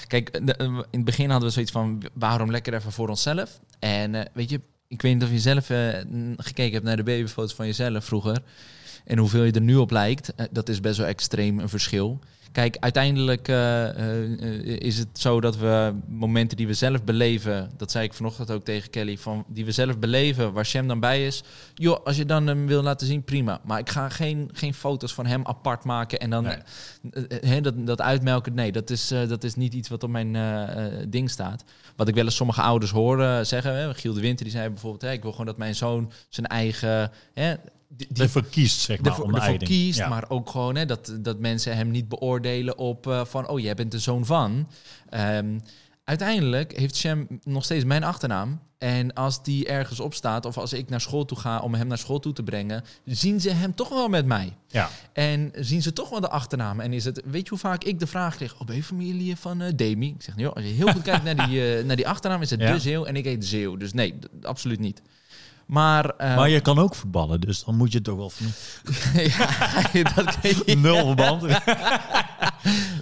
kijk, de- in het begin hadden we zoiets van, waarom lekker even voor onszelf? En weet je, ik weet niet of je zelf gekeken hebt naar de babyfoto's van jezelf vroeger. En hoeveel je er nu op lijkt, eh, dat is best wel extreem een verschil. Kijk, uiteindelijk eh, eh, is het zo dat we momenten die we zelf beleven, dat zei ik vanochtend ook tegen Kelly, van die we zelf beleven, waar Shem dan bij is. Joh, als je dan hem wil laten zien, prima. Maar ik ga geen, geen foto's van hem apart maken en dan Nee. dat, dat uitmelken. Nee, dat is, dat is niet iets wat op mijn ding staat. Wat ik wel eens sommige ouders horen zeggen. Hè, Giel de Winter die zei bijvoorbeeld, hè, ik wil gewoon dat mijn zoon zijn eigen... Hè, die, die ervoor kiest, zeg maar. ervoor, om de ervoor eigen ding. kiest, Ja. maar ook gewoon hè, dat, dat mensen hem niet beoordelen op eh, van, oh, jij bent de zoon van. Ehm, uiteindelijk heeft Shem nog steeds mijn achternaam. En als die ergens op staat, of als ik naar school toe ga om hem naar school toe te brengen, zien ze hem toch wel met mij. Ja. En zien ze toch wel de achternaam. En is het, weet je hoe vaak ik de vraag kreeg, oh, ben je familie van eh Demi? Ik zeg, joh, als je heel goed kijkt naar die, eh, naar die achternaam, is het Ja. de Zeeuw en ik heet Zeeuw. Dus nee, absoluut niet. Maar, eh, Maar je kan ook voetballen, dus dan moet je het toch wel (laughs) ja, dat (laughs) nul verband. (laughs)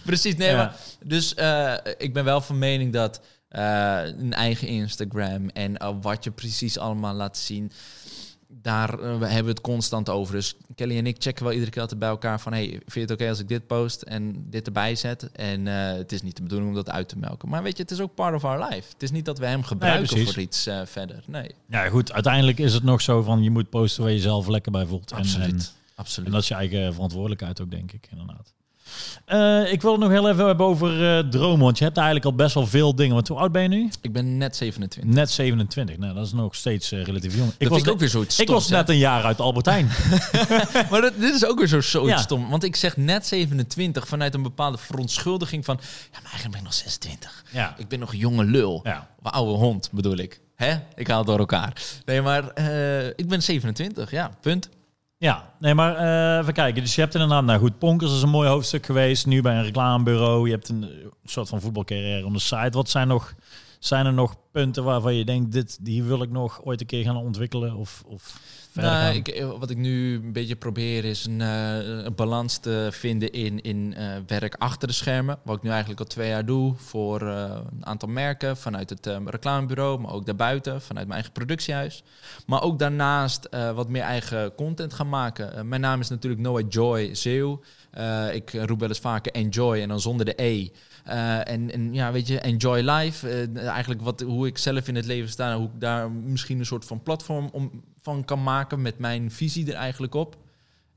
Precies, nee, Ja. maar... Dus eh, ik ben wel van mening dat eh, een eigen Instagram en wat je precies allemaal laat zien... Daar eh, we hebben we het constant over. Dus Kelly en ik checken wel iedere keer altijd bij elkaar van... hey, vind je het oké als ik dit post en dit erbij zet? En eh, het is niet de bedoeling om dat uit te melken. Maar weet je, het is ook part of our life. Het is niet dat we hem gebruiken voor iets eh, verder. Nee, Ja, goed. Uiteindelijk is het nog zo van je moet posten waar je jezelf lekker bij voelt. En, en, absoluut. absoluut. en dat is je eigen verantwoordelijkheid ook, denk ik, inderdaad. Eh, ik wil het nog heel even hebben over eh, dromen, want je hebt eigenlijk al best wel veel dingen. Want hoe oud ben je nu? Ik ben net 27. Net 27. Nou, dat is nog steeds eh, relatief jong. Ik was, ik ook weer zoiets ik was hè? net een jaar uit Albertijn. (laughs) Maar dat, dit is ook weer zo zoiets Ja. stom. Want ik zeg net 27 vanuit een bepaalde verontschuldiging van... Ja, maar eigenlijk ben ik nog 26. ja. Ik ben nog een jonge lul. ja. Of oude hond, bedoel ik. Hè? Ik haal het door elkaar. Nee, maar ik ben 27. Ja, punt. Ja, nee, maar eh, even kijken. Dus je hebt inderdaad, nou goed, Ponkers is een mooi hoofdstuk geweest. Nu bij een reclamebureau. Je hebt een eh, soort van voetbalcarrière op de site. Wat zijn, nog, zijn er nog punten waarvan je denkt, dit, die wil ik nog ooit een keer gaan ontwikkelen? Of, of verder Nou, ik, wat ik nu een beetje probeer is een, eh, een balans te vinden in, in eh, werk achter de schermen. Wat ik nu eigenlijk al twee jaar doe voor eh, een aantal merken vanuit het eh, reclamebureau, maar ook daarbuiten vanuit mijn eigen productiehuis. Maar ook daarnaast wat meer eigen content gaan maken. Mijn naam is natuurlijk Noah Joy Zeeuw. Ik roep wel eens vaker Enjoy en dan zonder de E. Eh, en, en ja, weet je, enjoy life. Eh, eigenlijk wat, hoe ik zelf in het leven sta. Hoe ik daar misschien een soort van platform om, van kan maken met mijn visie er eigenlijk op.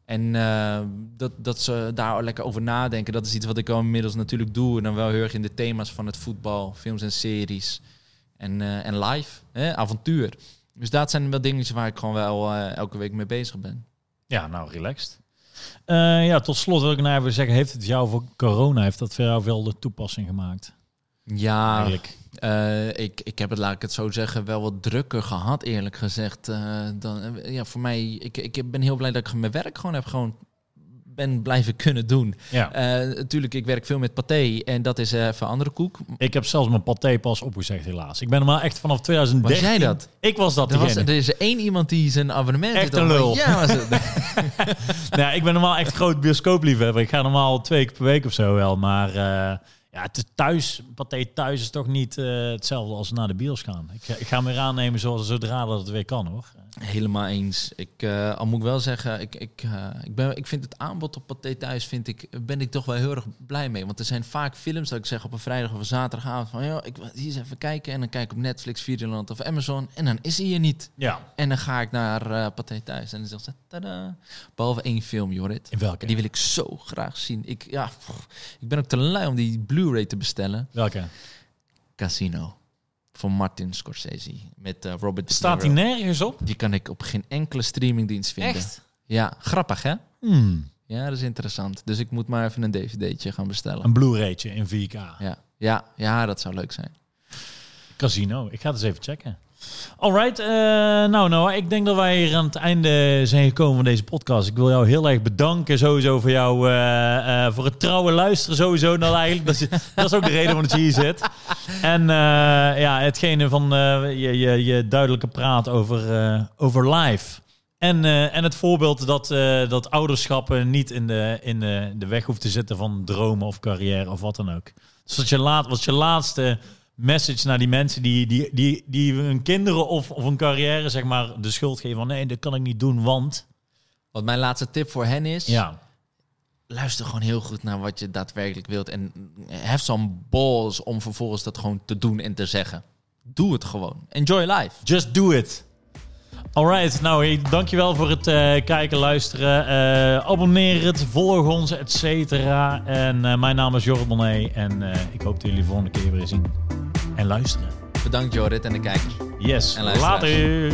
En eh, dat, dat ze daar lekker over nadenken. Dat is iets wat ik al inmiddels natuurlijk doe. En dan wel heel erg in de thema's van het voetbal, films en series. En, en live, hè, avontuur. Dus dat zijn wel dingetjes waar ik gewoon wel elke week mee bezig ben. Ja, nou, relaxed. Eh, ja, tot slot wil ik nou even zeggen, heeft het jou voor corona, heeft dat voor jou veel de toepassing gemaakt? Ja, Eigenlijk. Eh, ik, ik heb het, laat ik het zo zeggen, wel wat drukker gehad, eerlijk gezegd. eh, dan, ja, voor mij, ik, ik ben heel blij dat ik mijn werk gewoon heb gewoon ben blijven kunnen doen. Ja. Eh, natuurlijk, ik werk veel met paté en dat is eh, even een andere koek. Ik heb zelfs mijn paté pas opgezegd, helaas. Ik ben normaal echt vanaf 2013... Was jij dat? Ik was dat Er, was, er is één iemand die zijn abonnement... Echt een lul. Ja, was het. (laughs) (laughs) nou, ik ben normaal echt groot bioscoopliefhebber. Ik ga normaal twee keer per week of zo wel. Maar eh, ja, het is thuis, paté thuis is toch niet eh, hetzelfde als naar de bios gaan. Ik, ga- ik ga me aannemen zoals zodra dat het weer kan, hoor. Helemaal eens. Ik, eh, al moet ik wel zeggen, ik, ik, eh, ik, ben, ik vind het aanbod op Pathé Thuis, vind ik, ben ik toch wel heel erg blij mee. Want er zijn vaak films dat ik zeg op een vrijdag of een zaterdagavond van, joh, ik wil hier eens even kijken. En dan kijk ik op Netflix, Videoland of Amazon. En dan is hij hier niet. Ja. En dan ga ik naar eh Pathé Thuis en dan zegt ze, tada. Behalve één film, Jorrit. In welke? Die wil ik zo graag zien. Ik, ja, pff, ik ben ook te lui om die Blu-ray te bestellen. Welke? Casino. Van Martin Scorsese. Met eh, Robert De Staat die nergens op? Die kan ik op geen enkele streamingdienst vinden. Echt? Ja, grappig hè? Hmm. Ja, dat is interessant. Dus ik moet maar even een dvd'tje gaan bestellen. Een Blu-raytje in 4K. Ja, ja, ja, dat zou leuk zijn. Casino. Ik ga het eens even checken. Alright, uh, nou Noah, ik denk dat wij hier aan het einde zijn gekomen van deze podcast. Ik wil jou heel erg bedanken sowieso voor jou, uh, uh, voor het trouwe luisteren sowieso. Nou, eigenlijk, dat, is, (laughs) dat is ook de reden waarom het hier zit. En ja, hetgene van je, je, je duidelijke praat over, over live. En, en het voorbeeld dat, dat ouderschap niet in, de, in de, de weg hoeft te zitten van dromen of carrière of wat dan ook. Dus wat je, laat, wat je laatste message naar die mensen die, die, die, die hun kinderen of, of een carrière zeg maar de schuld geven van nee, dat kan ik niet doen, want... Wat mijn laatste tip voor hen is, ja. luister gewoon heel goed naar wat je daadwerkelijk wilt en have some balls om vervolgens dat gewoon te doen en te zeggen. Doe het gewoon. Enjoy life. Just do it. Alright, nou dankjewel voor het uh, kijken, luisteren. Uh, abonneer het, volg ons, et cetera. En uh, mijn naam is Jorrit Monet en ik hoop dat jullie volgende keer weer zien en luisteren. Bedankt Jorrit en de kijkers. Yes, en later.